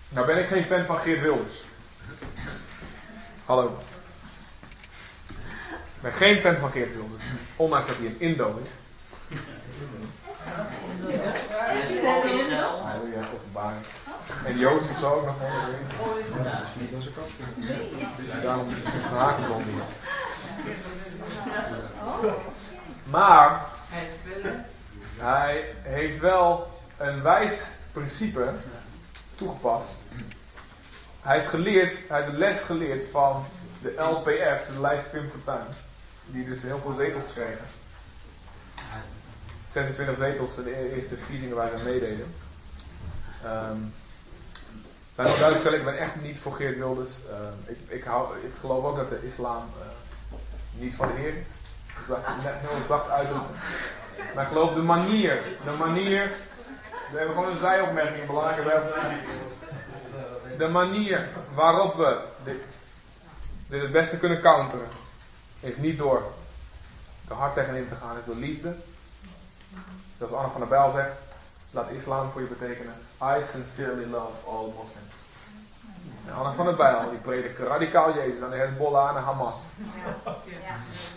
[SPEAKER 1] nou ben ik geen fan van Geert Wilders. Hallo. Ik ben geen fan van Geert Wilders. Ondanks dat hij een Indo is. Oh ja, openbaring. En Joost is ook nog onder Ja, dat is niet onze kant. Daarom is het Hagenblond niet. Maar hij heeft wel een wijs principe toegepast. Hij heeft geleerd, hij heeft een les geleerd van de LPF, de lijst Pim Fortuyn. Die dus heel veel zetels kregen. 26 zetels, de eerste verkiezingen waar ze meededen. Um, duidelijk stellen, ik ben echt niet voor Geert Wilders. Uh, ik, ik, hou, ik geloof ook dat de islam uh, niet van de Heer is. Ik dacht net heel zacht uitdrukken. Maar ik geloof de manier, de manier, we hebben gewoon een zijopmerking, belangrijke De manier waarop we dit, het beste kunnen counteren, is niet door er hard tegenin te gaan, is door liefde. Zoals Anne van der Bijl zegt, laat islam voor je betekenen. I sincerely love all Muslims. En Anne van der Bijl, die predikt radicaal Jezus aan de Hezbollah en de Hamas.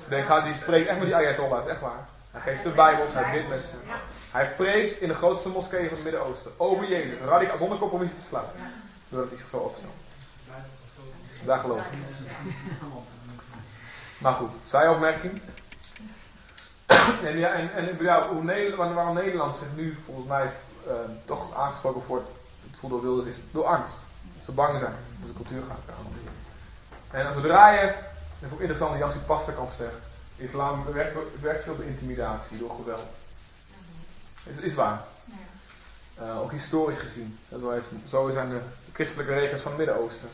[SPEAKER 1] Die, gaat, die spreekt echt met die ayatollahs, echt waar. Hij geeft de Bijbels, hij bidt met ze. Hij preekt in de grootste moskee van het Midden-Oosten over Jezus, radicaal, zonder compromissie te sluiten. Doordat hij zich zo opstelt. Daar geloof ik. Maar goed, zij opmerking. en ja, en, en ja, hoe Nederland, waarom Nederland zich nu volgens mij uh, toch aangesproken wordt, het voelt door Wilders, is door angst. Ze bang zijn dat de cultuur gaat veranderen. En zodra je, dat is ook interessant, Jansie Pasterkamp zegt, islam werkt, werkt veel door intimidatie, door geweld. Is, is waar. Eh, ook historisch gezien. Zo, heeft, zo zijn de christelijke regio's van het Midden-Oosten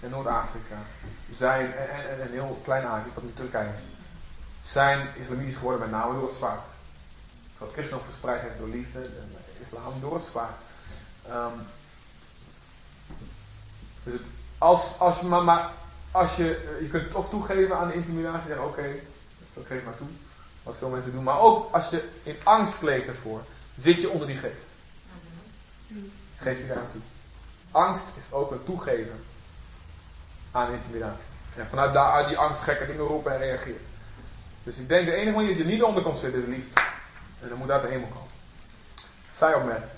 [SPEAKER 1] en Noord-Afrika zijn, en, en, en heel Klein-Azië, wat nu Turkije is, zijn islamitisch geworden met name door het zwaard. Wat christendom verspreid heeft door liefde en islam door het zwaard. Ehm, dus het- als, als, je maar, maar als je, je kunt toch toegeven aan de intimidatie, zeggen oké, dat geef maar toe. Wat veel mensen doen. Maar ook als je in angst leeft ervoor, zit je onder die geest. Geef je daar aan toe. Angst is ook een toegeven aan intimidatie. En vanuit daar, die angst gekke dingen roepen en reageren. Dus ik denk de enige manier dat je niet onder komt zitten is liefde. En dan moet uit de hemel komen. Zij opmerking.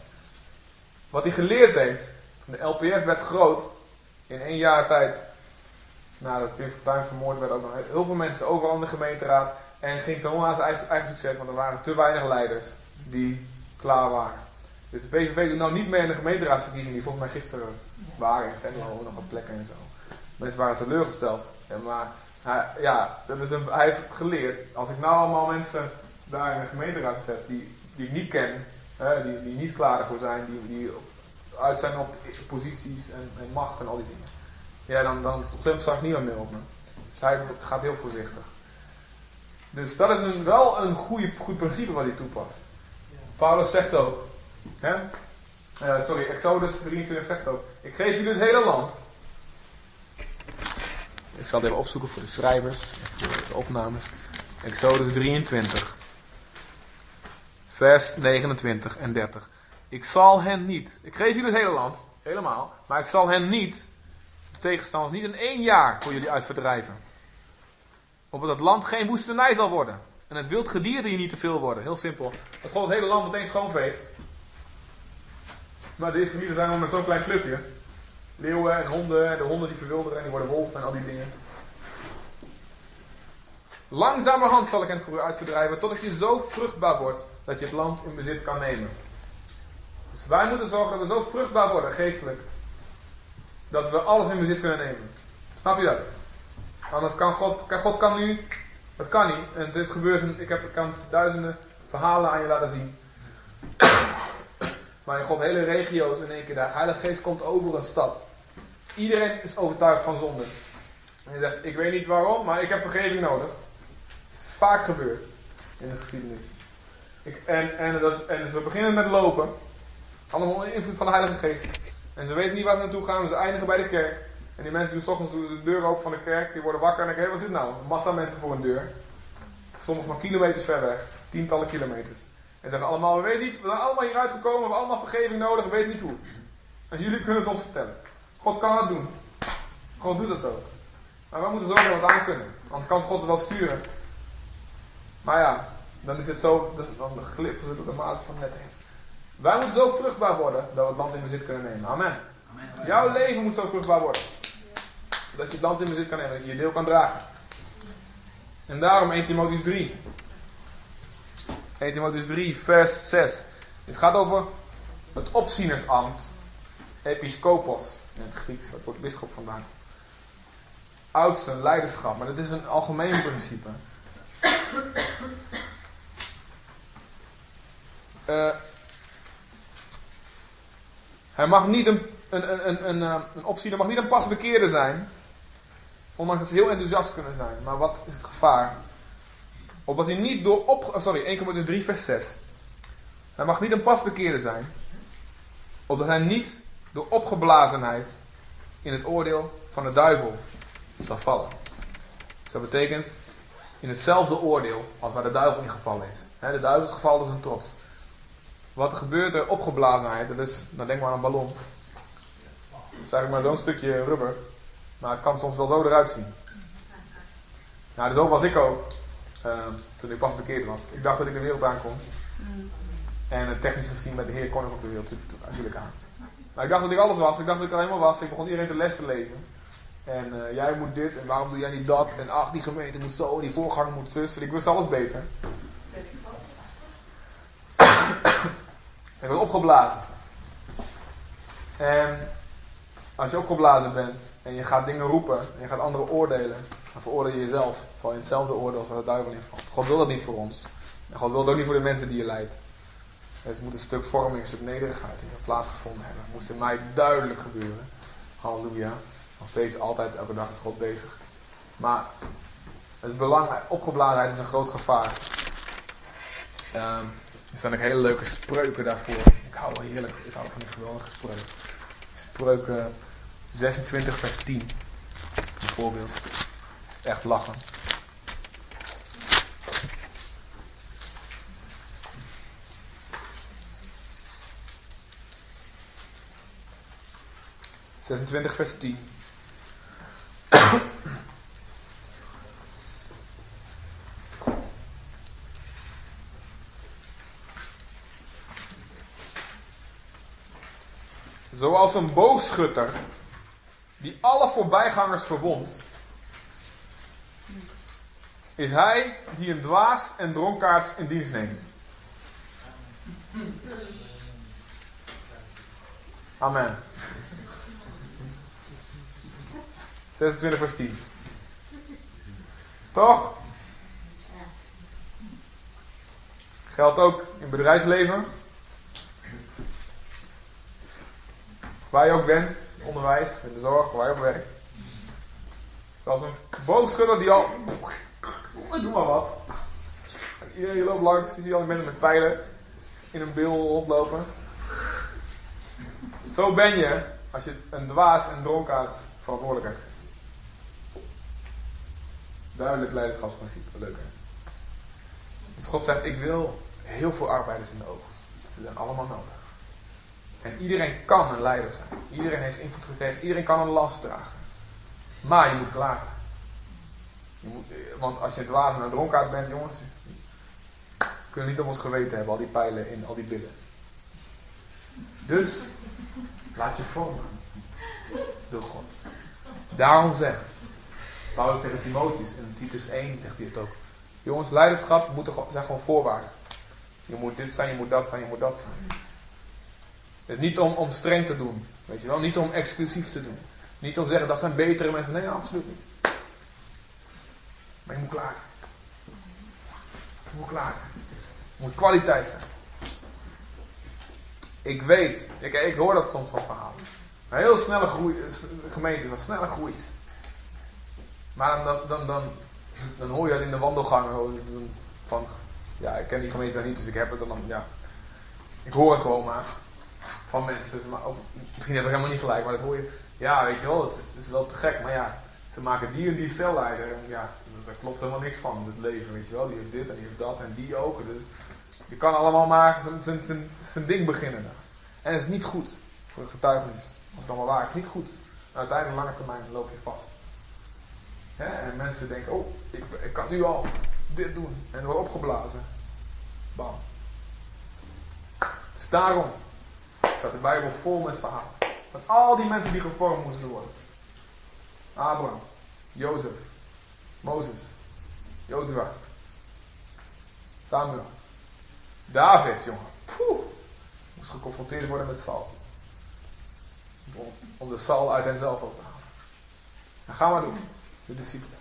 [SPEAKER 1] Wat hij geleerd heeft, de LPF werd groot in één jaar tijd. Nadat Pim Fortuyn vermoord werd, ook nog heel veel mensen overal in de gemeenteraad. En ging ten aan zijn eigen, succes, want er waren te weinig leiders die klaar waren. Dus de PVV doet nou niet meer in de gemeenteraadsverkiezingen, die volgens mij gisteren waren in Venlo, nog wat plekken en zo. Mensen waren teleurgesteld. Maar hij, ja, dat is een, hij heeft geleerd, als ik nou allemaal mensen daar in de gemeenteraad zet die, die ik niet ken, hè, die, die niet klaar ervoor zijn, die, die uit zijn op posities en, en macht en al die dingen. Ja, dan, dan stemt straks niemand meer op me. Dus hij gaat heel voorzichtig. Dus dat is een, wel een goede, goed principe wat hij toepast. Paulus zegt ook, hè? Eh, sorry, Exodus 23 zegt ook, ik geef jullie het hele land. Ik zal het even opzoeken voor de schrijvers voor de opnames. Exodus 23, vers 29 en 30. Ik zal hen niet, ik geef jullie het hele land, helemaal, maar ik zal hen niet, de tegenstanders, niet in één jaar voor jullie uitverdrijven. Opdat het land geen woestenij zal worden. En het wild gedierte hier niet te veel worden. Heel simpel. Dat gewoon het hele land meteen schoonveegt. Maar de Israëlieten zijn nog met zo'n klein clubje. Leeuwen en honden, en de honden die verwilderen en die worden wolven en al die dingen. Langzamerhand zal ik hen voor u uitverdrijven, totdat je zo vruchtbaar wordt dat je het land in bezit kan nemen. Dus wij moeten zorgen dat we zo vruchtbaar worden, geestelijk, dat we alles in bezit kunnen nemen. Snap je dat? Anders kan God, God kan nu, dat kan niet. En gebeurd, en ik, heb, kan duizenden verhalen aan je laten zien. Maar God hele regio's in één keer daar. Heilige Geest komt over een stad. Iedereen is overtuigd van zonde. En je zegt, ik weet niet waarom, maar ik heb vergeving nodig. Vaak gebeurd in de geschiedenis. Ik, en, en, dat, is- en ze beginnen met lopen. Allemaal onder invloed van de Heilige Geest. En ze weten niet waar ze naartoe gaan. Ze eindigen bij de kerk. En die mensen doen s ochtends doen de deur open van de kerk. Die worden wakker en denken, hé, wat is dit nou? Een massa mensen voor een deur. Soms nog kilometers ver weg. Tientallen kilometers. En zeggen allemaal, we weten niet, we zijn allemaal hieruit gekomen, we hebben allemaal vergeving nodig, we weten niet hoe. En jullie kunnen het ons vertellen. God kan dat doen. God doet dat ook. Maar wij moeten zorgen dat we het aan kunnen. Anders kan God het wel sturen. Maar ja, dan is het zo, dan, dan glippen ze door de mate van net heen. Wij moeten zo vruchtbaar worden dat we het land in bezit kunnen nemen. Amen.
[SPEAKER 5] Amen.
[SPEAKER 1] Jouw leven moet zo vruchtbaar worden. Dat je het land in bezit kan nemen, dat je je deel kan dragen. En daarom 1 Timotheüs 3. 1 Timotheüs 3, vers 6. Het gaat over het opzienersambt. Episcopos in het Grieks, waar het woord bisschop vandaan. Oudste, leiderschap, maar dat is een algemeen principe. Eh, hij mag niet een, een, een, een, een, eh, een opziener mag niet een pasbekeerde zijn. Ondanks dat ze heel enthousiast kunnen zijn. Maar wat is het gevaar? Opdat hij niet door op... oh, sorry, 1 Timotheüs 3 vers 6. Hij mag niet een pasbekeerde zijn. Opdat hij niet door opgeblazenheid in het oordeel van de duivel zal vallen. Dus dat betekent in hetzelfde oordeel als waar de duivel in gevallen is. De duivel is gevallen als een trots. Wat er gebeurt er opgeblazenheid, dat is, dan denk maar aan een ballon. Dat is eigenlijk maar zo'n stukje rubber. Maar het kan soms wel zo eruit zien. Nou, zo was ik ook. eh, toen ik pas bekeerd was. Ik dacht dat ik de wereld aankom. En technisch gezien met de Heer kon op de wereld natuurlijk aan. Maar ik dacht dat ik alles was. Ik dacht dat ik er helemaal was. Ik begon iedereen te les te lezen. En eh, jij moet dit en waarom doe jij niet dat? En ach, die gemeente moet zo, die voorganger moet zus. En ik wist alles beter. Ik was opgeblazen. En als je opgeblazen bent en je gaat dingen roepen en je gaat anderen oordelen, dan veroordeel je jezelf. Val je in hetzelfde oordeel als waar de duivel in valt. God wil dat niet voor ons. En God wil het ook niet voor de mensen die je leidt. Dus moet een stuk vorming, een stuk nederigheid in plaatsgevonden hebben. Het moest in mij duidelijk gebeuren. Halleluja. Nog steeds altijd, elke dag is God bezig. Maar het belang, opgebladenheid is een groot gevaar. Um, er staan ook hele leuke spreuken daarvoor. Ik hou wel heerlijk, ik hou van die geweldige spreuken. Spreuken 26 vers 10. Bijvoorbeeld. Echt lachen. Zesentwintig vers 10. Zoals een boogschutter die alle voorbijgangers verwondt, is hij die een dwaas en dronkaards in dienst neemt. Amen. 26 vers 10. Toch? Geldt ook in bedrijfsleven. Waar je ook bent, onderwijs, in de zorg, waar je ook werkt. Zoals een boogschudder die al. Doe maar wat. Iedereen loopt langs, je ziet al die mensen met pijlen in een bil rondlopen. Zo ben je als je een dwaas en dronkaard verantwoordelijk hebt. Duidelijk leiderschapsprincipe, leuk hè? Dus God zegt, ik wil heel veel arbeiders in de oogst. Ze zijn allemaal nodig. En iedereen kan een leider zijn. Iedereen heeft invloed gekregen. Iedereen kan een last dragen. Maar je moet klaar. Je moet, want als je water en dronkaard bent, jongens. Kunnen niet op ons geweten hebben, al die pijlen in al die billen. Dus, laat je vormen. Door God. Daarom zegt Paulus tegen Timotheus in Titus 1 zegt hij het ook. Jongens, leiderschap moet er, zijn gewoon voorwaarden. Je moet dit zijn, je moet dat zijn, je moet dat zijn. Dus niet om, om streng te doen. Weet je wel? Niet om exclusief te doen. Niet om te zeggen dat zijn betere mensen. Nee, absoluut niet. Maar je moet klaar zijn. Je moet klaar zijn. Moet kwaliteit zijn. Ik weet, ik, ik hoor dat soms van verhalen. Een heel snelle groei, gemeente wat snelle groei is. Maar dan, dan, dan, dan hoor je dat in de wandelgangen van, ja, ik ken die gemeente niet, dus ik heb het dan, ja. Ik hoor het gewoon maar van mensen. Maar misschien heb ik helemaal niet gelijk, maar dat hoor je. Ja, weet je wel, het, is wel te gek. Maar ja, ze maken die en die celleider. En ja, daar klopt helemaal niks van. Het leven, weet je wel. Die heeft dit en die heeft dat en die ook. Dus je kan allemaal maar zijn, ding beginnen. En het is niet goed voor de getuigenis. Als het allemaal waar is, niet goed. Uiteindelijk, lange termijn, loop je vast. En mensen denken, oh, ik, ik kan nu al dit doen. En wordt opgeblazen. Bam. Dus daarom staat de Bijbel vol met verhalen. Van al die mensen die gevormd moesten worden. Abraham, Jozef, Mozes, Jozua, Samuel, David, jongen. Moest geconfronteerd worden met Saul. Om, om de Saul uit henzelf op te halen. En ga maar doen, de discipelen.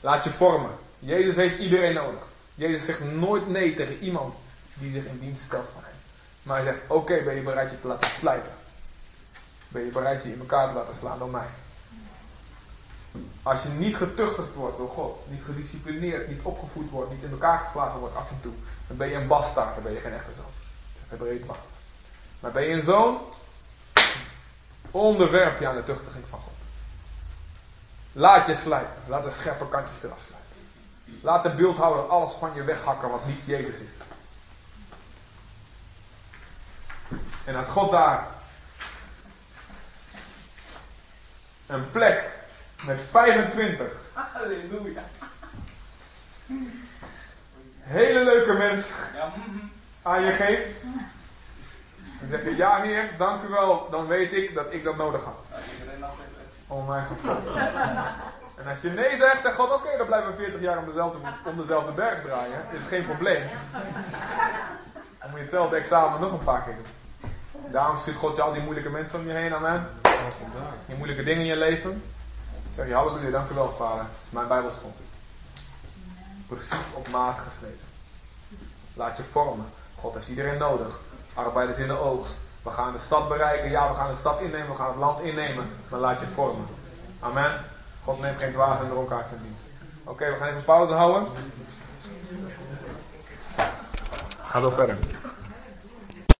[SPEAKER 1] Laat je vormen. Jezus heeft iedereen nodig. Jezus zegt nooit nee tegen iemand die zich in dienst stelt van hem. Maar hij zegt, oké, ben je bereid je te laten slijpen? Ben je bereid je in elkaar te laten slaan door mij? Als je niet getuchtigd wordt door God, niet gedisciplineerd, niet opgevoed wordt, niet in elkaar geslagen wordt af en toe, dan ben je een bastaard, dan ben je geen echte zoon. Is het Maar ben je een zoon, onderwerp je aan de tuchtiging van God. Laat je slijpen, laat de scherpe kantjes eraf slijpen. Laat de beeldhouder alles van je weghakken wat niet Jezus is. En had God daar een plek met 25. Halleluja. Hele leuke mensen aan je geeft. Dan zeg je, ja heer, dank u wel. Dan weet ik dat ik dat nodig had. Oh mijn god. En als je nee zegt, zegt God, oké, dan blijven we 40 jaar om dezelfde, om dezelfde berg draaien. Is geen probleem. Dan moet je hetzelfde examen nog een paar keer doen. Daarom stuurt God je al die moeilijke mensen om je heen, amen. Die moeilijke dingen in je leven. Zeg je halleluja, dank u wel vader. Dat is mijn bijbelsgrond. Precies op maat gesneden. Laat je vormen. God heeft iedereen nodig. Arbeiders in de oogst. We gaan de stad bereiken. Ja, we gaan de stad innemen. We gaan het land innemen. Maar laat je vormen. Amen. God neemt geen dwaas en dronkaard van dienst. Oké, we gaan even pauze houden. Ga door verder.